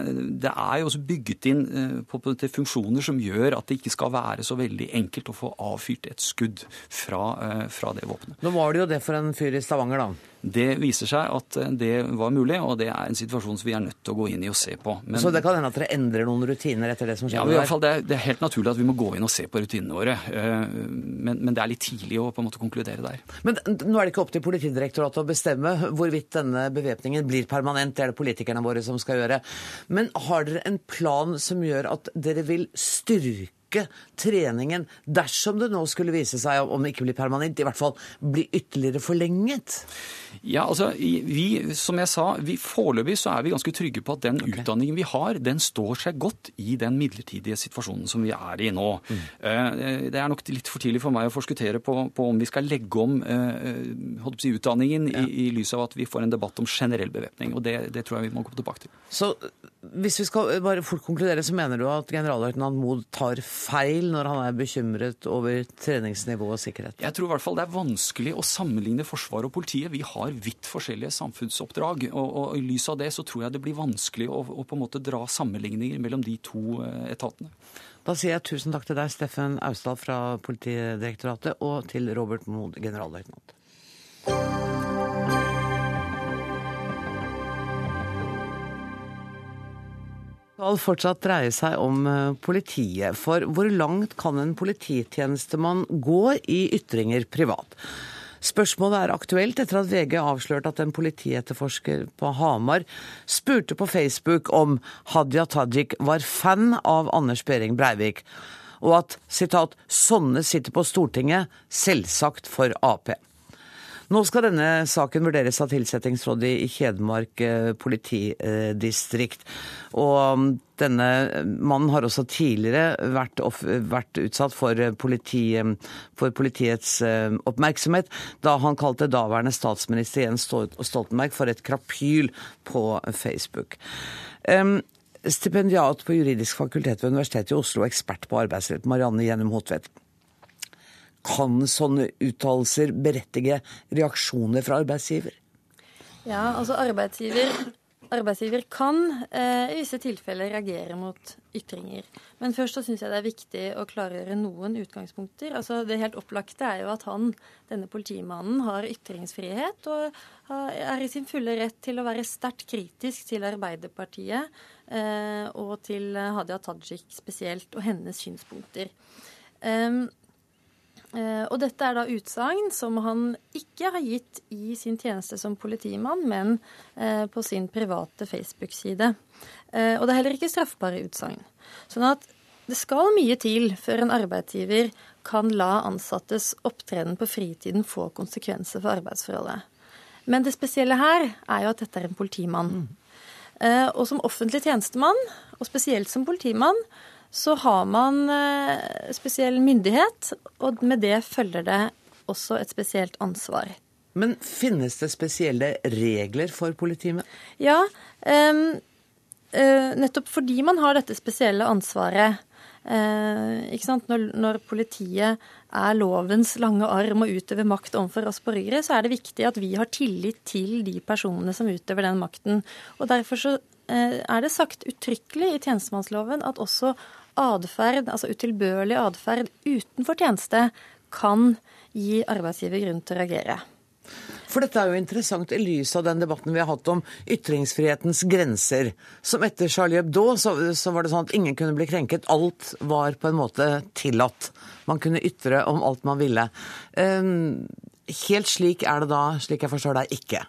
Speaker 8: det er jo også bygget inn eh, på, på til funksjoner som gjør at det ikke skal være så veldig enkelt å få avfyrt et skudd fra, eh, fra det våpenet.
Speaker 1: Nå var det jo det for en fyr i Stavanger, da.
Speaker 8: Det viser seg at eh, det var mulig, og det er en situasjon som vi er nødt til å gå inn i og se på. Men,
Speaker 1: Så det kan hende at dere endrer noen rutiner etter det som
Speaker 8: ja,
Speaker 1: skjer
Speaker 8: men i hvert fall, det, er, det er helt naturlig at vi må gå inn og se på rutinene våre. Eh, Men, men det er litt tidlig å på en måte konkludere der.
Speaker 1: Men nå er det ikke opp til Politidirektoratet å bestemme hvorvidt denne bevæpningen blir permanent. Det er det politikerne våre som skal gjøre. Men har dere en plan som gjør at dere vil styrke treningen dersom det nå skulle vise seg, om det ikke blir permanent, i hvert fall bli ytterligere forlenget?
Speaker 8: Ja, altså, vi, som jeg sa, vi foreløpig så er vi ganske trygge på at den utdanningen vi har, den står seg godt i den midlertidige situasjonen som vi er i nå. Mm. Det er nok litt for tidlig for meg å forskuttere på, på om vi skal legge om eh, å si, utdanningen i, i lys av at vi får en debatt om generell bevæpning. Og det, det tror jeg vi må komme tilbake til.
Speaker 1: Så hvis vi skal bare fort konkludere, så mener du at generalløytnant Mod tar feil når han er bekymret over treningsnivå og sikkerhet?
Speaker 8: Jeg tror i hvert fall det er vanskelig å sammenligne Forsvaret og politiet. Vi har vidt forskjellige samfunnsoppdrag. Og, og i lys av det så tror jeg det blir vanskelig å, å på en måte dra sammenligninger mellom de to eh, etatene.
Speaker 1: Da sier jeg tusen takk til deg, Steffen Austdal fra Politidirektoratet, og til Robert Mod, generalløytnant. Skal fortsatt dreie seg om eh, politiet. For hvor langt kan en polititjenestemann gå i ytringer privat? Spørsmålet er aktuelt etter at VG avslørte at en politietterforsker på Hamar spurte på Facebook om Hadia Tajik var fan av Anders Behring Breivik, og at citat, 'sånne sitter på Stortinget', selvsagt for Ap. Nå skal denne saken vurderes av tilsettingsrådet i Hedmark eh, politidistrikt. Og um, denne mannen har også tidligere vært, off, vært utsatt for, eh, politi, eh, for politiets eh, oppmerksomhet da han kalte daværende statsminister Jens Stoltenberg for et krapyl på Facebook. Um, Stipendiat på juridisk fakultet ved Universitetet i Oslo ekspert på arbeidsrett, Marianne Gjennom Hotvedt. Kan sånne uttalelser berettige reaksjoner fra arbeidsgiver?
Speaker 10: Ja, altså arbeidsgiver arbeidsgiver kan eh, i visse tilfeller reagere mot ytringer. Men først så syns jeg det er viktig å klargjøre noen utgangspunkter. Altså Det helt opplagte er jo at han, denne politimannen, har ytringsfrihet og er i sin fulle rett til å være sterkt kritisk til Arbeiderpartiet eh, og til Hadia Tajik spesielt, og hennes synspunkter. Um, og dette er da utsagn som han ikke har gitt i sin tjeneste som politimann, men eh, på sin private Facebook-side. Eh, og det er heller ikke straffbare utsagn. Sånn at det skal mye til før en arbeidsgiver kan la ansattes opptreden på fritiden få konsekvenser for arbeidsforholdet. Men det spesielle her er jo at dette er en politimann. Mm. Og som offentlig tjenestemann, og spesielt som politimann, så har man eh, spesiell myndighet, og med det følger det også et spesielt ansvar.
Speaker 1: Men finnes det spesielle regler for politiet?
Speaker 10: Ja, um, uh, nettopp fordi man har dette spesielle ansvaret. Uh, når, når, politiet er lovens lange arm og utøver makt overfor oss borgere, så er det viktig at vi har tillit til de personene som utøver den makten. Og Derfor så uh, er det sagt uttrykkelig i tjenestemannsloven at også atferd, altså utilbørlig atferd utenfor tjeneste, kan gi arbeidsgiver grunn til å reagere.
Speaker 1: For dette er jo interessant i lys av den debatten vi har hatt om ytringsfrihetens grenser. Som etter Charlie Hebdo så, så, var det sånn at ingen kunne bli krenket. Alt var på en måte tillatt. Man kunne ytre om alt man ville. Um, helt slik er det da, slik jeg forstår deg, ikke.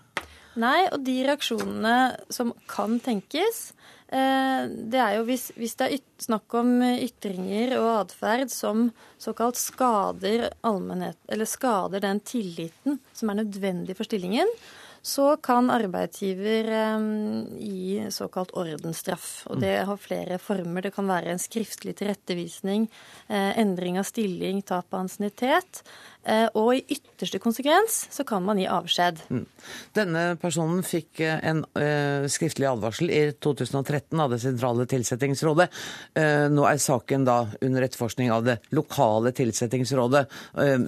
Speaker 10: Nei, og de reaksjonene som kan tenkes, Eh, det er jo hvis, hvis det er snakk om ytringer og atferd som såkalt skader allmennhet, eller skader den tilliten som er nødvendig for stillingen, så kan arbeidsgiver eh, gi såkalt ordensstraff. Og det har flere former. Det kan være en skriftlig tilrettevisning, eh, endring av stilling, tap av ansiennitet. Eh, og i ytterste konsekvens så kan man gi avskjed. Mm.
Speaker 1: Denne personen fikk eh, en uh, skriftlig advarsel i 2013 av det sentrale tilsettingsrådet. Nå er saken da under etterforskning av det lokale tilsettingsrådet,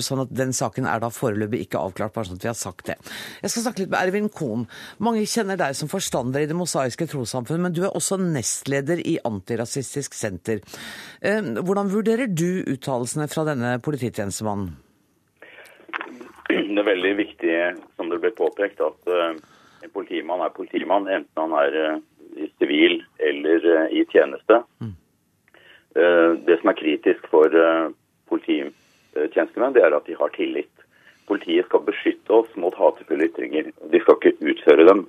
Speaker 1: sånn at den saken er da foreløpig ikke avklart, bare sånn at vi har sagt det. Jeg skal snakke litt med Ervin Kohn. Mange kjenner deg som forstander i Det mosaiske trossamfunn, men du er også nestleder i Antirasistisk senter. Hvordan vurderer du uttalelsene fra denne polititjenestemannen?
Speaker 11: Det er veldig viktig, som det ble påpekt, at uh, en politimann er politimann, enten han er uh, i sivil eller uh, i tjeneste. Mm. det som er kritisk for polititjenestemenn, det er at de har tillit. Politiet skal beskytte oss mot hatefulle ytringer. De skal ikke utføre dem.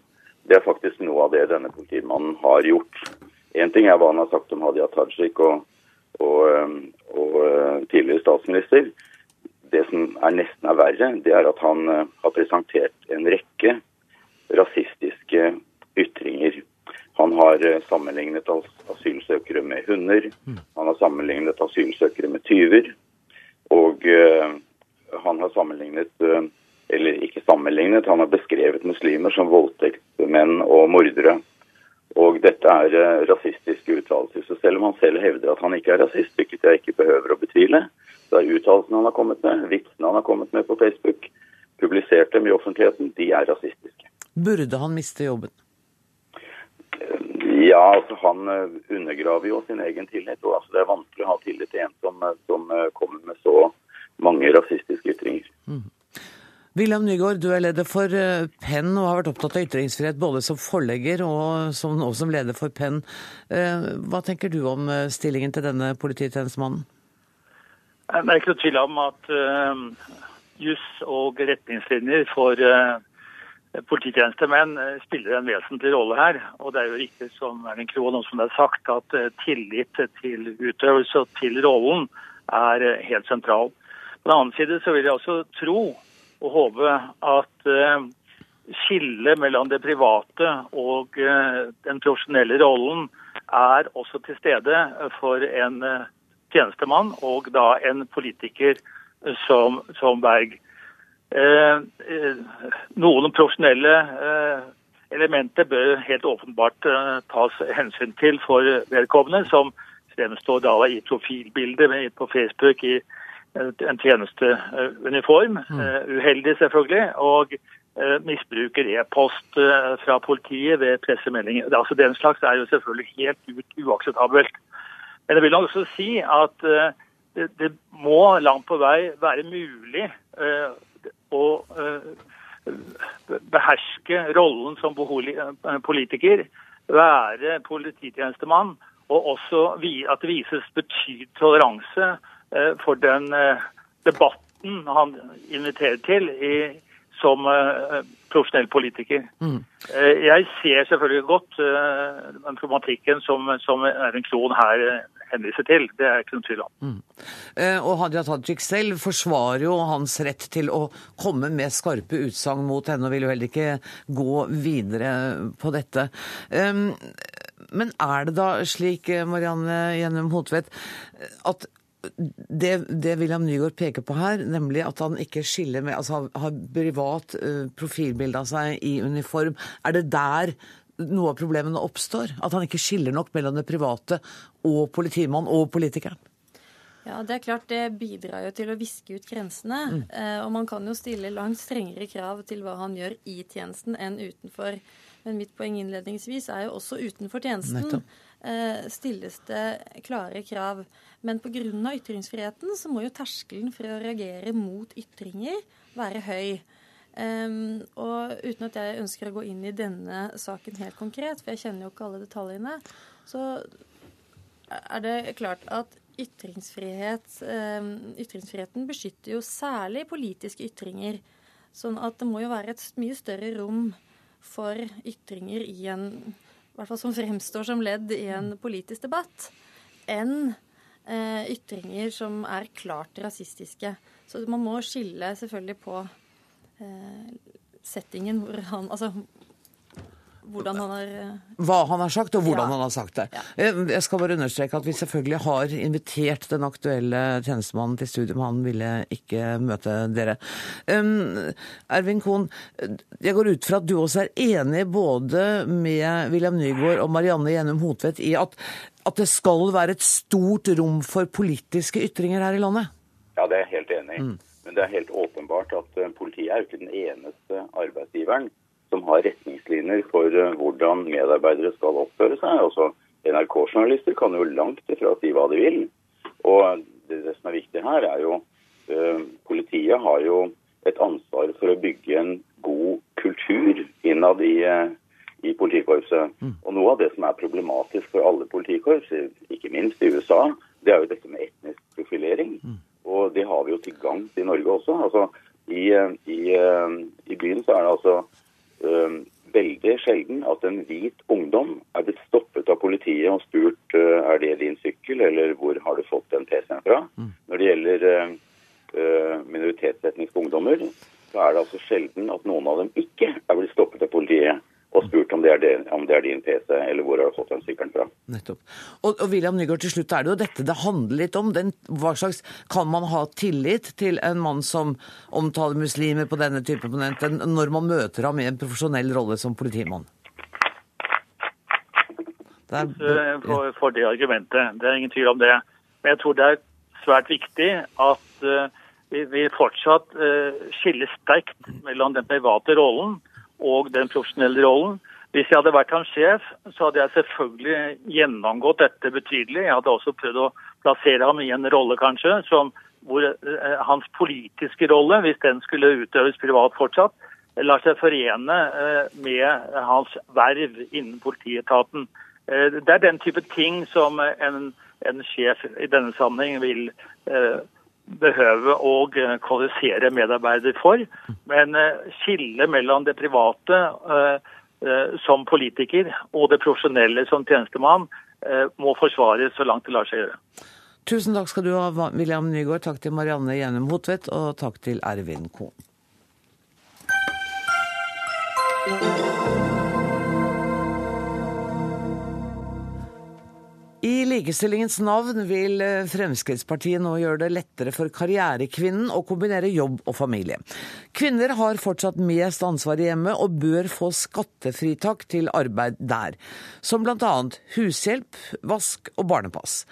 Speaker 11: Det er faktisk noe av det denne politimannen har gjort. Én ting er hva han har sagt om Hadia Tajik og, og, og tidligere statsminister det som er nesten er verre, det er at han uh, har presentert en rekke rasistiske ytringer. Han har uh, sammenlignet asylsøkere med hunder. Mm. Han har sammenlignet asylsøkere med tyver. Og uh, han har sammenlignet Eller ikke sammenlignet, han har beskrevet muslimer som voldtektsmenn og mordere. Og dette er rasistiske uttalelser. Så selv om han selv hevder at han ikke er rasist, hvilket jeg ikke behøver å betvile, så er uttalelsene han har kommet med, vitsene han har kommet med på Facebook, publisert dem i offentligheten, de er rasistiske.
Speaker 1: Burde han miste jobben?
Speaker 11: Ja, altså han eh, undergraver jo sin egen tillit. og altså Det er vanskelig å ha tillit til en som, eh, som eh, kommer med så mange rasistiske ytringer. Mm.
Speaker 1: William Nygaard, du er leder for Penn og har vært opptatt av ytringsfrihet både som forlegger og som, og som leder for Penn. Hva tenker du om stillingen til denne polititjenestemannen?
Speaker 12: Det er ikke noe tvil om at juss og retningslinjer for polititjenestemenn spiller en vesentlig rolle her. Og det er jo riktig som Erling Krohn som det er sagt, at tillit til utøvelse og til rollen er helt sentral. På den annen side så vil jeg også tro og håpe at skillet mellom det private og den profesjonelle rollen er også til stede for en tjenestemann og da en politiker som, som Berg. Eh, eh, noen profesjonelle eh, elementer bør helt åpenbart eh, tas hensyn til for vedkommende, som fremstår da i profilbildet på Facebook, i en tjenesteuniform. Uheldig, selvfølgelig. og misbruker e-post fra politiet ved pressemeldinger. Altså Den slags er jo selvfølgelig helt ut uakseptabelt. Men jeg vil også si at det, må langt på vei være mulig å beherske rollen som politiker, være polititjenestemann, og også at det vises betydelig toleranse eh, for den eh, debatten han inviterer til i, som uh, profesjonell politiker. Mm. Jeg ser selvfølgelig godt den problematikken som, som en Krohn her henviser til. Det er ikke noen tvil om. Mm.
Speaker 1: Og Hadia Tajik selv forsvarer jo hans rett til å komme med skarpe utsagn mot henne, og vil jo heller ikke gå videre på dette. Men er det da slik, Marianne Gjennom Hotvedt, at det, det, William Nygaard peker på her, nemlig at han ikke skiller med altså har privat uh, profilbilde av seg i uniform, er det der noe av problemene oppstår? At han ikke skiller nok mellom det private og politimannen og politikeren?
Speaker 10: Ja, Det er klart det bidrar jo til å viske ut grensene. Mm. Eh, og man kan jo stille langt strengere krav til hva han gjør i tjenesten enn utenfor. Men mitt poeng innledningsvis er jo også utenfor tjenesten eh, stilles det klare krav. Men pga. ytringsfriheten så må jo terskelen for å reagere mot ytringer være høy. Um, og uten at jeg ønsker å gå inn i denne saken helt konkret, for jeg kjenner jo ikke alle detaljene, så er det klart at ytringsfrihet, um, ytringsfriheten beskytter jo særlig politiske ytringer. Sånn at det må jo være et mye større rom for ytringer i en hvert fall som fremstår som ledd i en politisk debatt, enn eh, ytringer som er klart rasistiske. Så man må skille selvfølgelig på eh, settingen hvor han Altså hvordan han har eh,
Speaker 1: Hva han har sagt, og hvordan ja. han har sagt det. Ja. Jeg skal bare understreke at vi selvfølgelig har invitert den aktuelle tjenestemannen til studium. Han ville ikke møte dere. Um, Ervin Kohn, jeg går ut fra at du også er enig både med William Nygaard og Marianne Gjennom Hotvedt i at, at det skal være et stort rom for politiske ytringer her i landet?
Speaker 11: Ja, det er jeg helt enig i. Mm. Men det er helt åpenbart at eh, politiet er jo ikke den eneste arbeidsgiveren som har retningslinjer for eh, hvordan medarbeidere skal oppføre seg. Altså, NRK-journalister kan jo langt ifra si hva de vil. Og det, det som er viktig her, er jo uh, Politiet har jo et ansvar for å bygge en god kultur innad i, uh, i politikorpset. Mm. Og noe av det som er problematisk for alle politikorps, ikke minst i USA, det er jo dette med etnisk profilering. Mm. Og det har vi jo til gangs i Norge også. Altså, i, i, i byen så er det altså um, veldig sjelden at en hvit ungdom er blitt stoppet av politiet og spurt uh, er det din sykkel, eller hvor har du fått den PC-en fra. Mm. Når det gjelder uh, minoritetsetniske ungdommer, så er det altså sjelden at noen av dem ikke er blitt stoppet av politiet og spurt om det, er det, om det er din PC, eller hvor har du fått den sykkelen fra.
Speaker 1: Nettopp. Og, og William Nygaard, til slutt er det jo dette det handler litt om. Den, hva slags, Kan man ha tillit til en mann som omtaler muslimer på denne typen ponent, når man møter ham i en profesjonell rolle som politimann?
Speaker 12: Det er, for, for, det argumentet. Det er ingen tvil om det. Men jeg tror det er svært viktig at uh, vi, vi, fortsatt uh, skiller sterkt mellom den private rollen og den profesjonelle rollen. Hvis jeg hadde vært hans sjef, så hadde jeg selvfølgelig gjennomgått dette betydelig. Jeg hadde også prøvd å plassere ham i en rolle, kanskje, som, hvor eh, hans politiske rolle, hvis den skulle utøves privat fortsatt, lar seg forene eh, med hans verv innen politietaten. Eh, det er den type ting som en, en sjef i denne sammenheng vil eh, behøve å eh, kvalifisere medarbeider for. Men skille skillet mellom det private eh, som politiker og det profesjonelle som tjenestemann må forsvares så langt det lar seg gjøre.
Speaker 1: Tusen takk skal du ha, William Nygaard. Takk til Marianne Gjenum Hotvedt, og takk til Ervin Kohn. Likestillingens navn vil eh, Fremskrittspartiet nå gjøre det lettere for karrierekvinnen å kombinere jobb og familie. Kvinner har fortsatt mest ansvar i hjemmet og bør få skattefritak til arbeid der, som bl.a. hushjelp, vask og barnepass.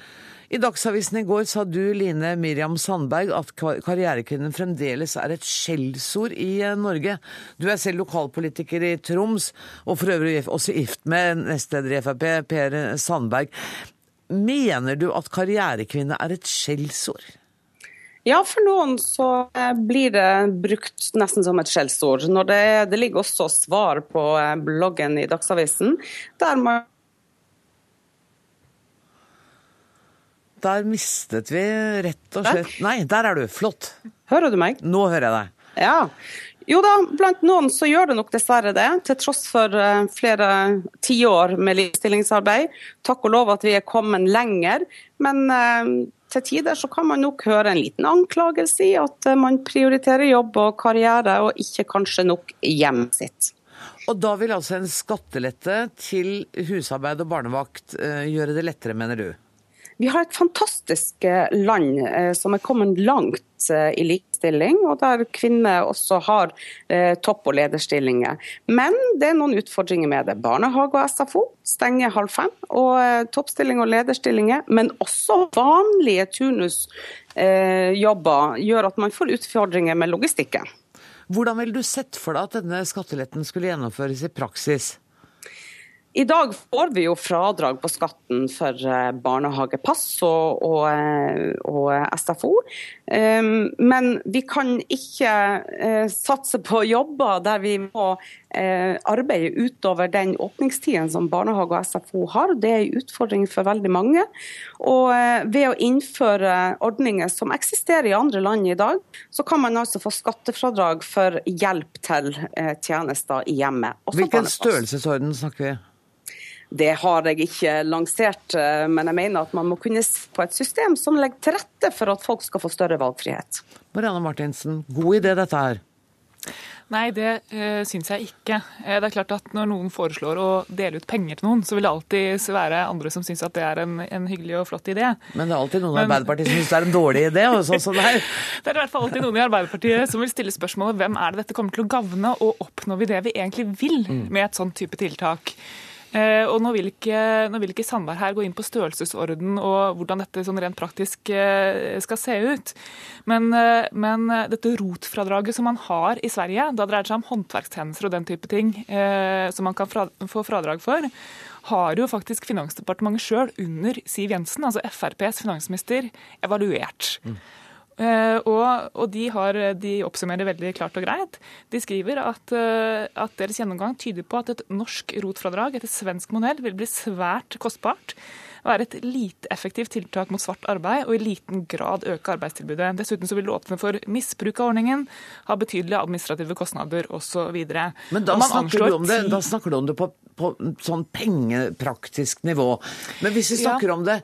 Speaker 1: I Dagsavisen i går sa du, Line Miriam Sandberg, at karrierekvinnen fremdeles er et skjellsord i eh, Norge. Du er selv lokalpolitiker i Troms, og for øvrig også gift med nestleder i Frp, Per Sandberg. Mener du at karrierekvinne er et skjellsord?
Speaker 13: Ja, for noen så eh, blir det brukt nesten som et skjellsord. Det, det ligger også svar på eh, bloggen i Dagsavisen, der man
Speaker 1: Der mistet vi rett og slett Nei, der er du. Flott.
Speaker 13: Hører du meg?
Speaker 1: Nå hører jeg deg.
Speaker 13: Ja. Jo da, blant noen så gjør det nok dessverre det, til tross for eh, flere tiår med likestillingsarbeid. Takk og lov at vi er kommet lenger, men eh, til tider så kan man nok høre en liten anklagelse i at eh, man prioriterer jobb og karriere, og ikke kanskje nok hjemmet sitt.
Speaker 1: Og da vil altså en skattelette til husarbeid og barnevakt gjøre det lettere, mener du?
Speaker 13: Vi har et fantastisk eh, land eh, som er kommet langt eh, i likestilling, og der kvinner også har topp- og lederstillinger. Men det er noen utfordringer med det. Barnehage og SFO stenger halv fem. Og toppstilling og lederstillinger, men også vanlige turnusjobber, gjør at man får utfordringer med logistikken.
Speaker 1: Hvordan ville du sett for deg at denne skatteletten skulle gjennomføres i praksis?
Speaker 13: I dag får vi jo fradrag på skatten for eh, barnehagepass og, og, eh, og SFO. Ehm, men vi kan ikke eh, satse på jobber der vi må arbeide utover den åpningstiden som barnehage og SFO har. Det er en utfordring for veldig mange. Og ved å innføre ordninger som eksisterer i andre land i dag, så kan man altså få skattefradrag for hjelp til tjenester i hjemmet.
Speaker 1: Hvilken størrelsesorden snakker vi?
Speaker 13: Det har jeg ikke lansert, eh, men jeg mener at man må kunne se på et system som legger til rette for at folk skal få større valgfrihet.
Speaker 1: Marianne Martinsen, god idé dette her.
Speaker 14: Nei, det uh, syns jeg ikke. Eh, det er klart at Når noen foreslår å dele ut penger til noen, så vil det alltid være andre som syns at det er en, en, hyggelig og flott idé.
Speaker 1: Men det er alltid noen i Arbeiderpartiet som syns det er en dårlig idé? og sånn som Det er
Speaker 14: Det er i hvert fall alltid noen i Arbeiderpartiet som vil stille spørsmålet hvem er det dette kommer til å gagne, og oppnår vi det vi egentlig vil mm. med et sånt type tiltak. Eh, og nå vil, ikke, nå vil, ikke, Sandberg her gå inn på størrelsesorden og hvordan dette sånn rent praktisk eh, skal se ut. Men, eh, men dette rotfradraget som man har i Sverige, da dreier det seg om håndverkstjenester og den type ting som man kan få fradrag for, har jo faktisk Finansdepartementet sjøl under Siv Jensen, altså FrPs finansminister, evaluert. Mm. Uh, og, og de, har, de, oppsummerer veldig klart og greit. De skriver at, uh, at, deres gjennomgang tyder på at et norsk rotfradrag etter svensk modell vil bli svært kostbart være et lite effektivt tiltak mot svart arbeid og i liten grad øke arbeidstilbudet. Dessuten så vil det åpne for misbruk av ordningen, ha betydelige administrative kostnader osv.
Speaker 1: Men da snakker, du om det, da snakker du om det på, på sånn pengepraktisk nivå. Men hvis vi snakker ja. om det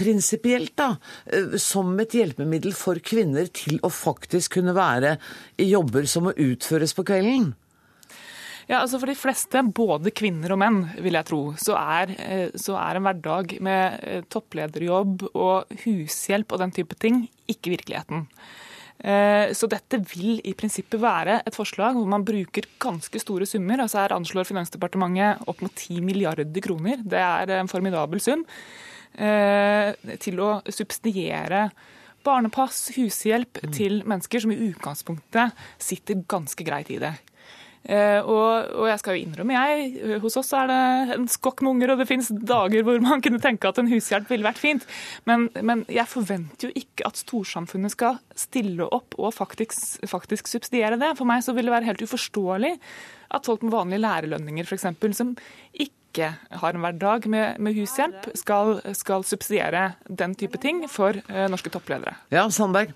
Speaker 1: prinsipielt, da, eh, som et hjelpemiddel for kvinner til å faktisk kunne være i jobber som må utføres på kvelden?
Speaker 14: Ja, altså For de fleste, både kvinner og menn, vil jeg tro, så er, eh, så er en hverdag med eh, topplederjobb og hushjelp og den type ting ikke virkeligheten. Eh, så dette vil i prinsippet være et forslag hvor man bruker ganske store summer. altså Her anslår Finansdepartementet opp mot 10 milliarder kroner. Det er en formidabel sum. Til å subsidiere barnepass, hushjelp mm. til mennesker som i utgangspunktet sitter ganske greit i det. Eh, og, og, jeg skal jo innrømme, jeg, hos oss er det en skokk med unger, og det finnes dager hvor man kunne tenke at en hushjelp ville vært fint. Men, men jeg forventer jo ikke at storsamfunnet skal stille opp og faktisk, faktisk subsidiere det. For meg så vil det være helt uforståelig at folk med vanlige lærerlønninger f.eks., som ikke har en hverdag med, med hushjelp, skal, skal, subsidiere den type ting for uh, norske toppledere.
Speaker 1: Ja, Sandberg.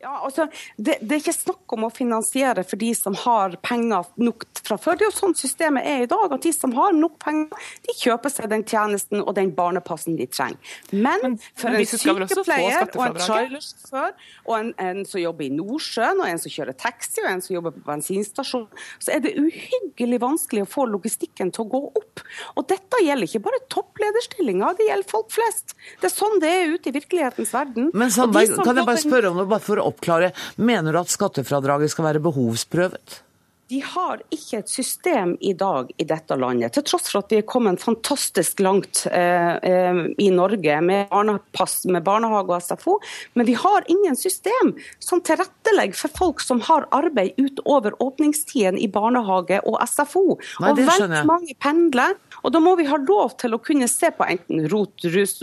Speaker 13: Ja, altså, det, det, er ikke snakk om å finansiere for de som har penger nok fra før. Det er jo sånn systemet er i dag. at De som har nok penger, de kjøper seg den tjenesten og den barnepassen de trenger. Men, men for men en sykepleier og en trailersjåfør og en, en, som jobber i Nordsjøen, og en som kjører taxi og en som jobber på bensinstasjon, så er det uhyggelig vanskelig å få logistikken til å gå opp. Og dette gjelder ikke bare topplederstillinger, det gjelder folk flest. Det er sånn det er ute i virkelighetens verden.
Speaker 1: Men Sandberg, kan jeg bare spørre om noe? bare for å oppklare. Mener du at skattefradraget skal være behovsprøvet?
Speaker 13: De har ikke et system i dag i dette landet, til tross for at vi er kommet fantastisk langt eh, eh, i Norge med barnepass, med barnehage og SFO. Men vi har ingen system som tilrettelegger for folk som har arbeid utover åpningstiden i barnehage og SFO.
Speaker 1: Nei,
Speaker 13: og veldig mange pendler. Og da må vi ha lov til å kunne se på enten rot, rus-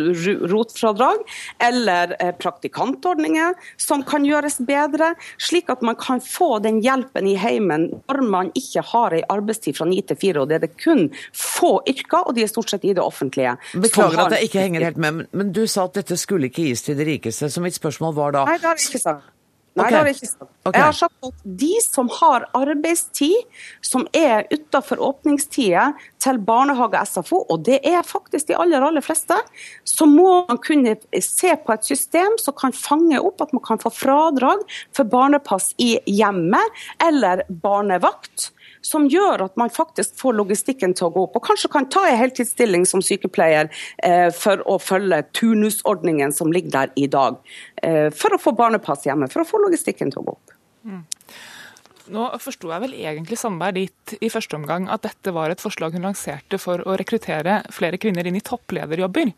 Speaker 13: rotfradrag eller eh, praktikantordninger som kan gjøres bedre, slik at man kan få den hjelpen i heimen når man ikke har ei arbeidstid fra ni til fire, og det er det kun få yrker, og de er stort sett i det offentlige.
Speaker 1: Beklager at jeg ikke henger helt med, men- men du sa at dette skulle ikke gis til de rikeste, så mitt spørsmål var da
Speaker 13: Nei, det har jeg ikke sagt. Nei,
Speaker 1: okay.
Speaker 13: det har jeg ikke sagt.
Speaker 1: Okay.
Speaker 13: Jeg har sagt at de som har arbeidstid som er utenfor åpningstida til barnehage og SFO, og det er faktisk de aller, aller fleste, så må man kunne se på et system som kan fange opp at man kan få fradrag for barnepass i hjemmet eller barnevakt. Som gjør at man faktisk får logistikken til å gå opp. Og kanskje kan ta en heltidsstilling som sykepleier eh, for å følge turnusordningen som ligger der i dag. Eh, for å få barnepass hjemme, for å få logistikken til å gå opp.
Speaker 14: Nå forsto jeg vel egentlig Sandberg dit i første omgang at dette var et forslag hun lanserte for å rekruttere flere kvinner inn i topplederjobber.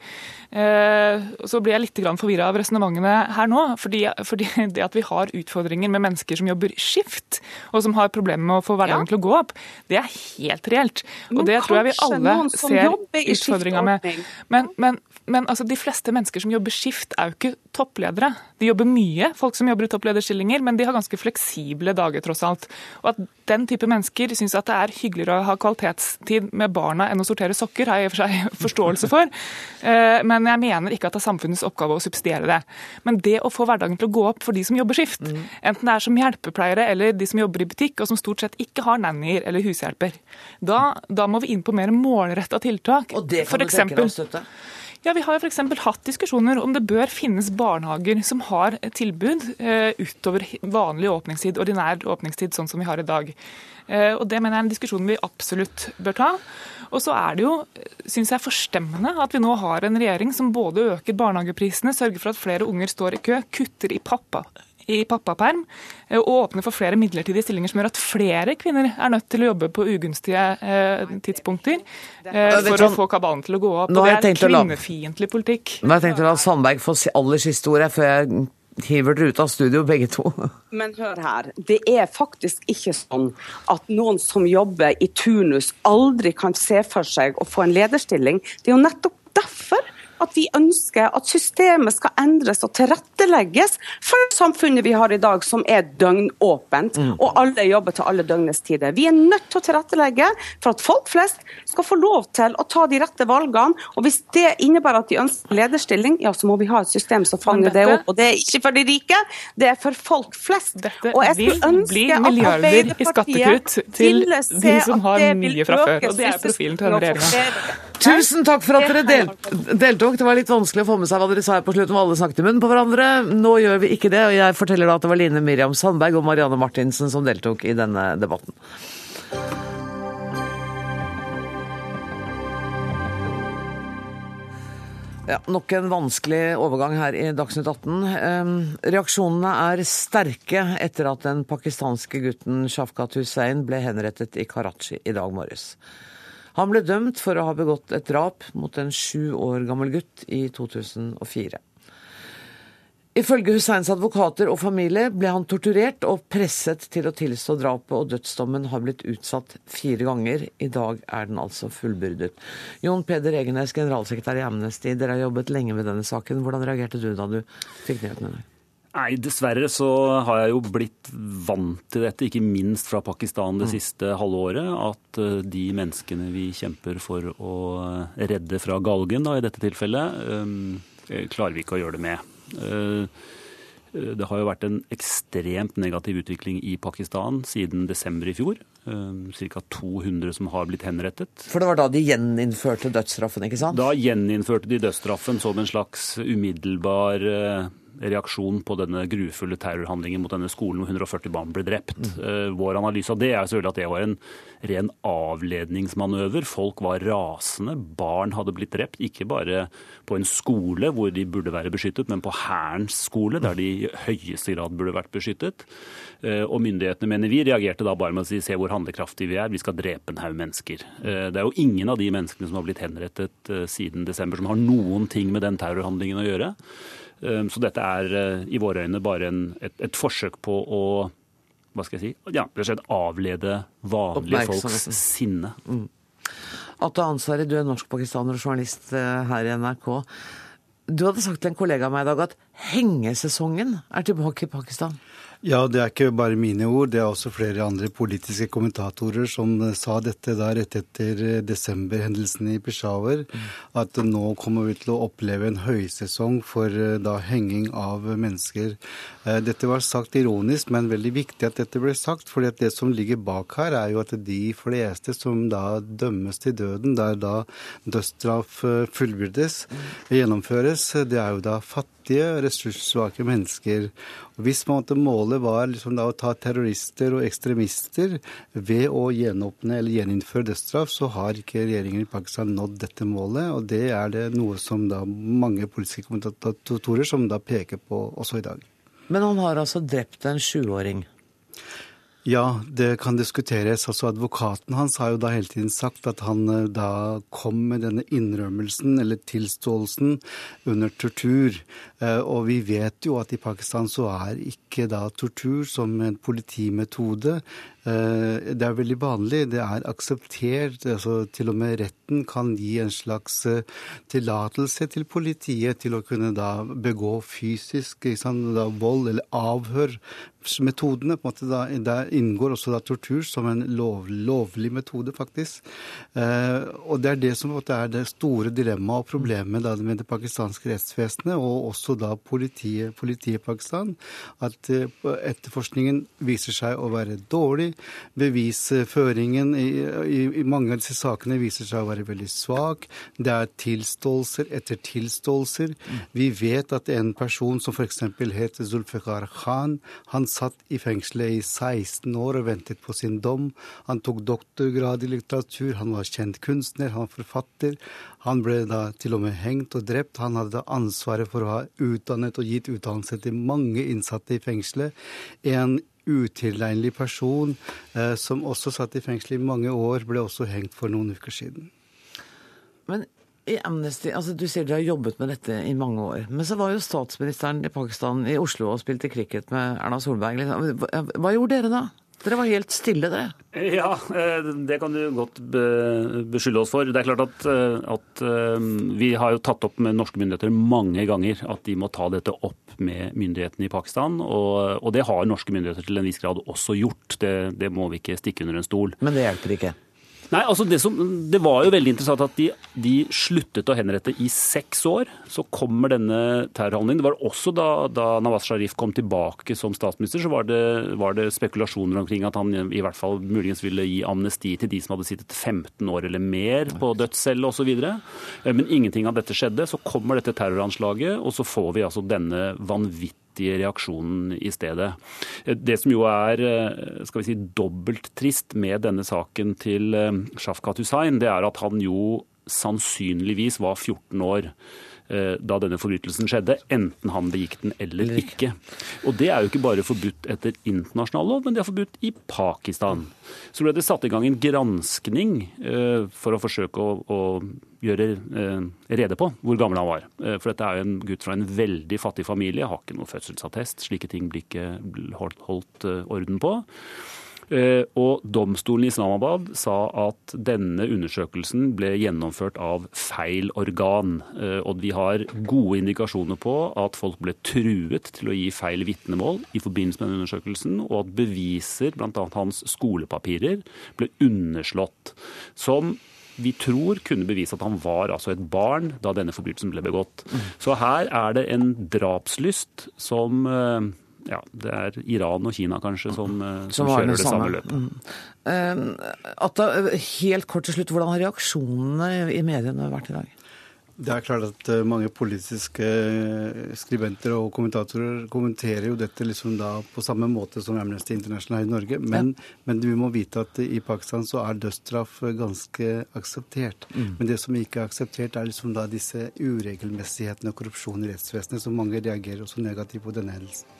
Speaker 14: Eh, så blir jeg litt forvirra av resonnementene her nå. Fordi, fordi det at vi har utfordringer med mennesker som jobber skift, og som har problemer med å få hverdagen til å gå opp, det er helt reelt. Og
Speaker 13: Men
Speaker 14: det tror jeg vi alle ser utfordringa med. Men, men, men altså, de fleste mennesker som jobber skift, er jo ikke toppledere. De jobber mye, folk som jobber i topplederstillinger, men de har ganske fleksible dager, tross alt. Og at den type mennesker syns at det er hyggeligere å ha kvalitetstid med barna enn å sortere sokker, har jeg i og for seg forståelse for. Eh, Men jeg mener ikke at det er samfunnets oppgave å subsidiere det. Men det å få hverdagen til å gå opp for de som jobber skift, enten det er som hjelpepleiere eller de som jobber i butikk, og som stort sett ikke har nannyer eller hushjelper, da, da må vi inn på mer målretta tiltak.
Speaker 1: Og det kan du
Speaker 14: ja, Vi har jo eksempel hatt diskusjoner om det bør finnes barnehager som har tilbud eh, utover vanlig åpningstid, ordinær åpningstid, sånn som vi har i dag. Eh, og Det mener jeg er en diskusjon vi absolutt bør ta. Og så er det jo, syns jeg, forstemmende at vi nå har en regjering som både øker barnehageprisene, sørger for at flere unger står i kø, kutter i pappa i pappaperm eh, og åpne for flere midlertidige stillinger som gjør at flere kvinner er nødt til å jobbe på ugunstige eh, tidspunkter eh, for å få kabalen til å gå opp. Og det er kvinnefiendtlig politikk.
Speaker 1: Men jeg tenkt å la Sandberg få aller siste ordet før jeg hiver dere ut av studio, begge to.
Speaker 13: Men hør her, det er faktisk ikke sånn at noen som jobber i turnus aldri kan se for seg å få en lederstilling. Det er jo nettopp derfor at vi ønsker at systemet skal endres og tilrettelegges for samfunnet vi har i dag, som er døgnåpent,
Speaker 15: Mm.
Speaker 13: og alle jobber til alle døgnets tider. Vi er nødt til å tilrettelegge for at folk flest skal få lov til å ta de rette valgene. Og hvis det innebærer at de ønsker lederstilling, ja, så må vi ha et system som fanger det opp. Og det er ikke for de rike, det er for folk flest. og jeg
Speaker 14: vil
Speaker 13: skulle ønske
Speaker 14: bli
Speaker 13: at
Speaker 14: milliarder i
Speaker 13: Arbeiderpartiet
Speaker 14: skattekutt til
Speaker 13: ville
Speaker 14: de
Speaker 13: se
Speaker 14: som
Speaker 13: at
Speaker 14: har
Speaker 13: det vil
Speaker 14: mye fra før.
Speaker 13: øke
Speaker 14: Og det er profilen til denne
Speaker 13: sysselsettingen og
Speaker 14: regjeringa.
Speaker 1: Tusen takk for at dere del deltok. Det var litt vanskelig å få med seg hva dere sa her på slutten, hvor alle snakket i munnen på hverandre. Nå gjør vi ikke det, og jeg forteller da at det var Line Miriam Sandberg og Marianne Martinsen som deltok i denne debatten. Ja, Nok en vanskelig overgang her i Dagsnytt 18. Eh, reaksjonene er sterke etter at den pakistanske gutten Shafkat Hussein ble henrettet i Karachi i dag morges. Han ble dømt for å ha begått et drap mot en sju år gammel gutt i 2004. Ifølge Husseins advokater og familie ble han torturert og presset til å tilstå drapet, og dødsdommen har blitt utsatt fire ganger. I dag er den altså fullbyrdet. Jon Peder Egenes, generalsekretær i Amnesty, dere har jobbet lenge med denne saken. Hvordan reagerte du da du fikk nyheten i dag?
Speaker 15: Nei, dessverre så har jeg jo blitt vant til dette, ikke minst fra Pakistan det siste halve året, at eh, de menneskene vi kjemper for å redde fra galgen, da, i dette tilfellet, eh, klarer vi ikke å gjøre det med. Eh, Det har jo vært en ekstremt negativ utvikling i Pakistan siden desember i fjor. Ca. 200 som har blitt henrettet.
Speaker 1: For det var da de gjeninnførte dødsstraffen, ikke sant?
Speaker 15: Da gjeninnførte de dødsstraffen som en slags umiddelbar eh, reaksjon på denne grufulle terrorhandlingen mot denne skolen hvor 140 barn ble drept. Vår analyse av det er selvfølgelig at det var en ren avledningsmanøver. Folk var rasende. Barn hadde blitt drept, ikke bare på en skole hvor de burde være beskyttet, men på Hærens skole, der de i høyeste grad burde vært beskyttet. Og myndighetene, mener vi, reagerte da bare med å si se hvor handlekraftige vi er, vi skal drepe en haug mennesker. Det er jo ingen av de menneskene som har blitt henrettet siden desember som har noen ting med den terrorhandlingen å gjøre. Så dette er i våre øyne bare en, et, et forsøk på å hva skal jeg si, ja, avlede vanlige folks sinne.
Speaker 1: Mm. Atta Ansari, du er norsk-pakistaner og journalist her i NRK. Du hadde sagt til en kollega av meg i dag at hengesesongen er tilbake i Pakistan.
Speaker 16: Ja, det er ikke bare mine ord. Det er også flere andre politiske kommentatorer som sa dette da rett etter desemberhendelsene i Peshawar. At nå kommer vi til å oppleve en høysesong for da henging av mennesker. Dette var sagt ironisk, men veldig viktig at dette ble sagt. For det som ligger bak her, er jo at de fleste som da dømmes til døden, der da dødsstraff fullbyrdes, gjennomføres, det er jo da fattige fattige, ressurssvake mennesker. Og hvis måte, målet var liksom da, å ta terrorister og ekstremister ved å gjenåpne eller gjeninnføre dødsstraff, så har ikke regjeringen i Pakistan nådd dette målet. Og det er det noe som da mange politiske kommentatorer som da peker på også i dag.
Speaker 1: Men han har altså drept en sjuåring?
Speaker 16: Ja, det kan diskuteres. Altså Advokaten hans har jo da hele tiden sagt at han da kom med denne innrømmelsen eller tilståelsen under tortur. Og vi vet jo at i Pakistan så er ikke da tortur som en politimetode. Det er veldig vanlig, det er akseptert. altså Til og med retten kan gi en slags tillatelse til politiet til å kunne da begå fysisk sant, da, vold eller avhør. Metodene, på en måte da, Der inngår også da tortur som en lov, lovlig metode, faktisk. og Det er det som er det store dilemmaet og problemet da, med det pakistanske rettsvesenet, og også da politiet, politiet Pakistan. At etterforskningen viser seg å være dårlig bevisføringen i, i, i, mange av disse sakene viser seg å være veldig svak. Det er tilståelser etter tilståelser. Vi vet at en person som f.eks. het Zulfikar Khan, han satt i fengselet i 16 år og ventet på sin dom. Han tok doktorgrad i litteratur, han var kjent kunstner, han var forfatter. Han ble da til og med hengt og drept. Han hadde ansvaret for å ha utdannet og gitt utdannelse til mange innsatte i fengselet. En utilregnelig person eh, som også satt i fengsel i mange år, ble også hengt for noen uker siden.
Speaker 1: Men i Amnesty, altså Du sier dere har jobbet med dette i mange år. Men så var jo statsministeren i Pakistan i Oslo og spilte cricket med Erna Solberg. Liksom. Hva gjorde dere da? Dere var helt stille, dere.
Speaker 15: Ja, det kan du godt beskylde oss for. Det er klart at, at, vi har jo tatt opp med norske myndigheter mange ganger at de må ta dette opp med myndighetene i Pakistan. Og, og det har norske myndigheter til en viss grad også gjort. Det, det må vi ikke stikke under en stol.
Speaker 1: Men det hjelper ikke?
Speaker 15: Nei, altså det, som, det, var jo veldig interessant at de, de, sluttet å henrette i seks år. Så kommer denne terrorhandlingen. Det var også da, da, Nawaz Sharif kom tilbake som statsminister, så var det, var det, spekulasjoner omkring at han i hvert fall muligens ville gi amnesti til de som hadde sittet 15 år eller mer på dødscelle osv. Men ingenting av dette skjedde. Så kommer dette terroranslaget, og så får vi altså denne vanvittige reaksjonen i stedet. Det som jo er skal vi si, dobbelt trist med denne saken til Shafkat Hussain, det er at han jo sannsynligvis var 14 år da denne forbrytelsen skjedde, enten han begikk den eller ikke. Og Det er jo ikke bare forbudt etter internasjonal lov, men det er forbudt i Pakistan. Så ble det satt i gang en granskning for å forsøke å, å gjøre rede på hvor gammel han var. For dette er jo en gutt fra en veldig fattig familie, har ikke noe fødselsattest. Slike ting blir ikke holdt orden på. Og domstolen i Islamabad sa at denne undersøkelsen ble gjennomført av feil organ. Og vi har gode indikasjoner på at folk ble truet til å gi feil vitnemål i forbindelse med denne undersøkelsen, og at beviser, bl.a. hans skolepapirer, ble underslått. Som vi tror kunne bevise at han var altså et barn da denne forbrytelsen ble begått. Så her er det en drapslyst som ja, det er Iran og Kina kanskje som, som, som kjører det samme, løpet.
Speaker 1: Mm. Atta, helt kort til slutt, hvordan har reaksjonene i mediene vært i dag?
Speaker 16: Det er klart at eh, mange politiske eh, skribenter og kommentatorer kommenterer jo dette liksom da på samme måte som Amnesty International her i Norge. Men, ja. men vi må vite at i Pakistan så er dødsstraff ganske akseptert. Mm. Men det som ikke er akseptert, er liksom da disse uregelmessighetene og korrupsjon i rettsvesenet, som mange reagerer også negativt på denne hendelsen.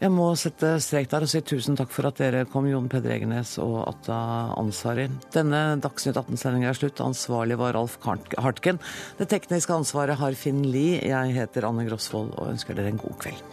Speaker 1: Jeg må sette strek der og si tusen takk for at dere kom, Jon Peder Egenes og Atta Ansari. Denne Dagsnytt 18-sendinga er slutt. Ansvarlig var Ralf Hartken. Det tekniske ansvaret har Finn Lie. Jeg heter Anne Grosvold og ønsker dere en god kveld.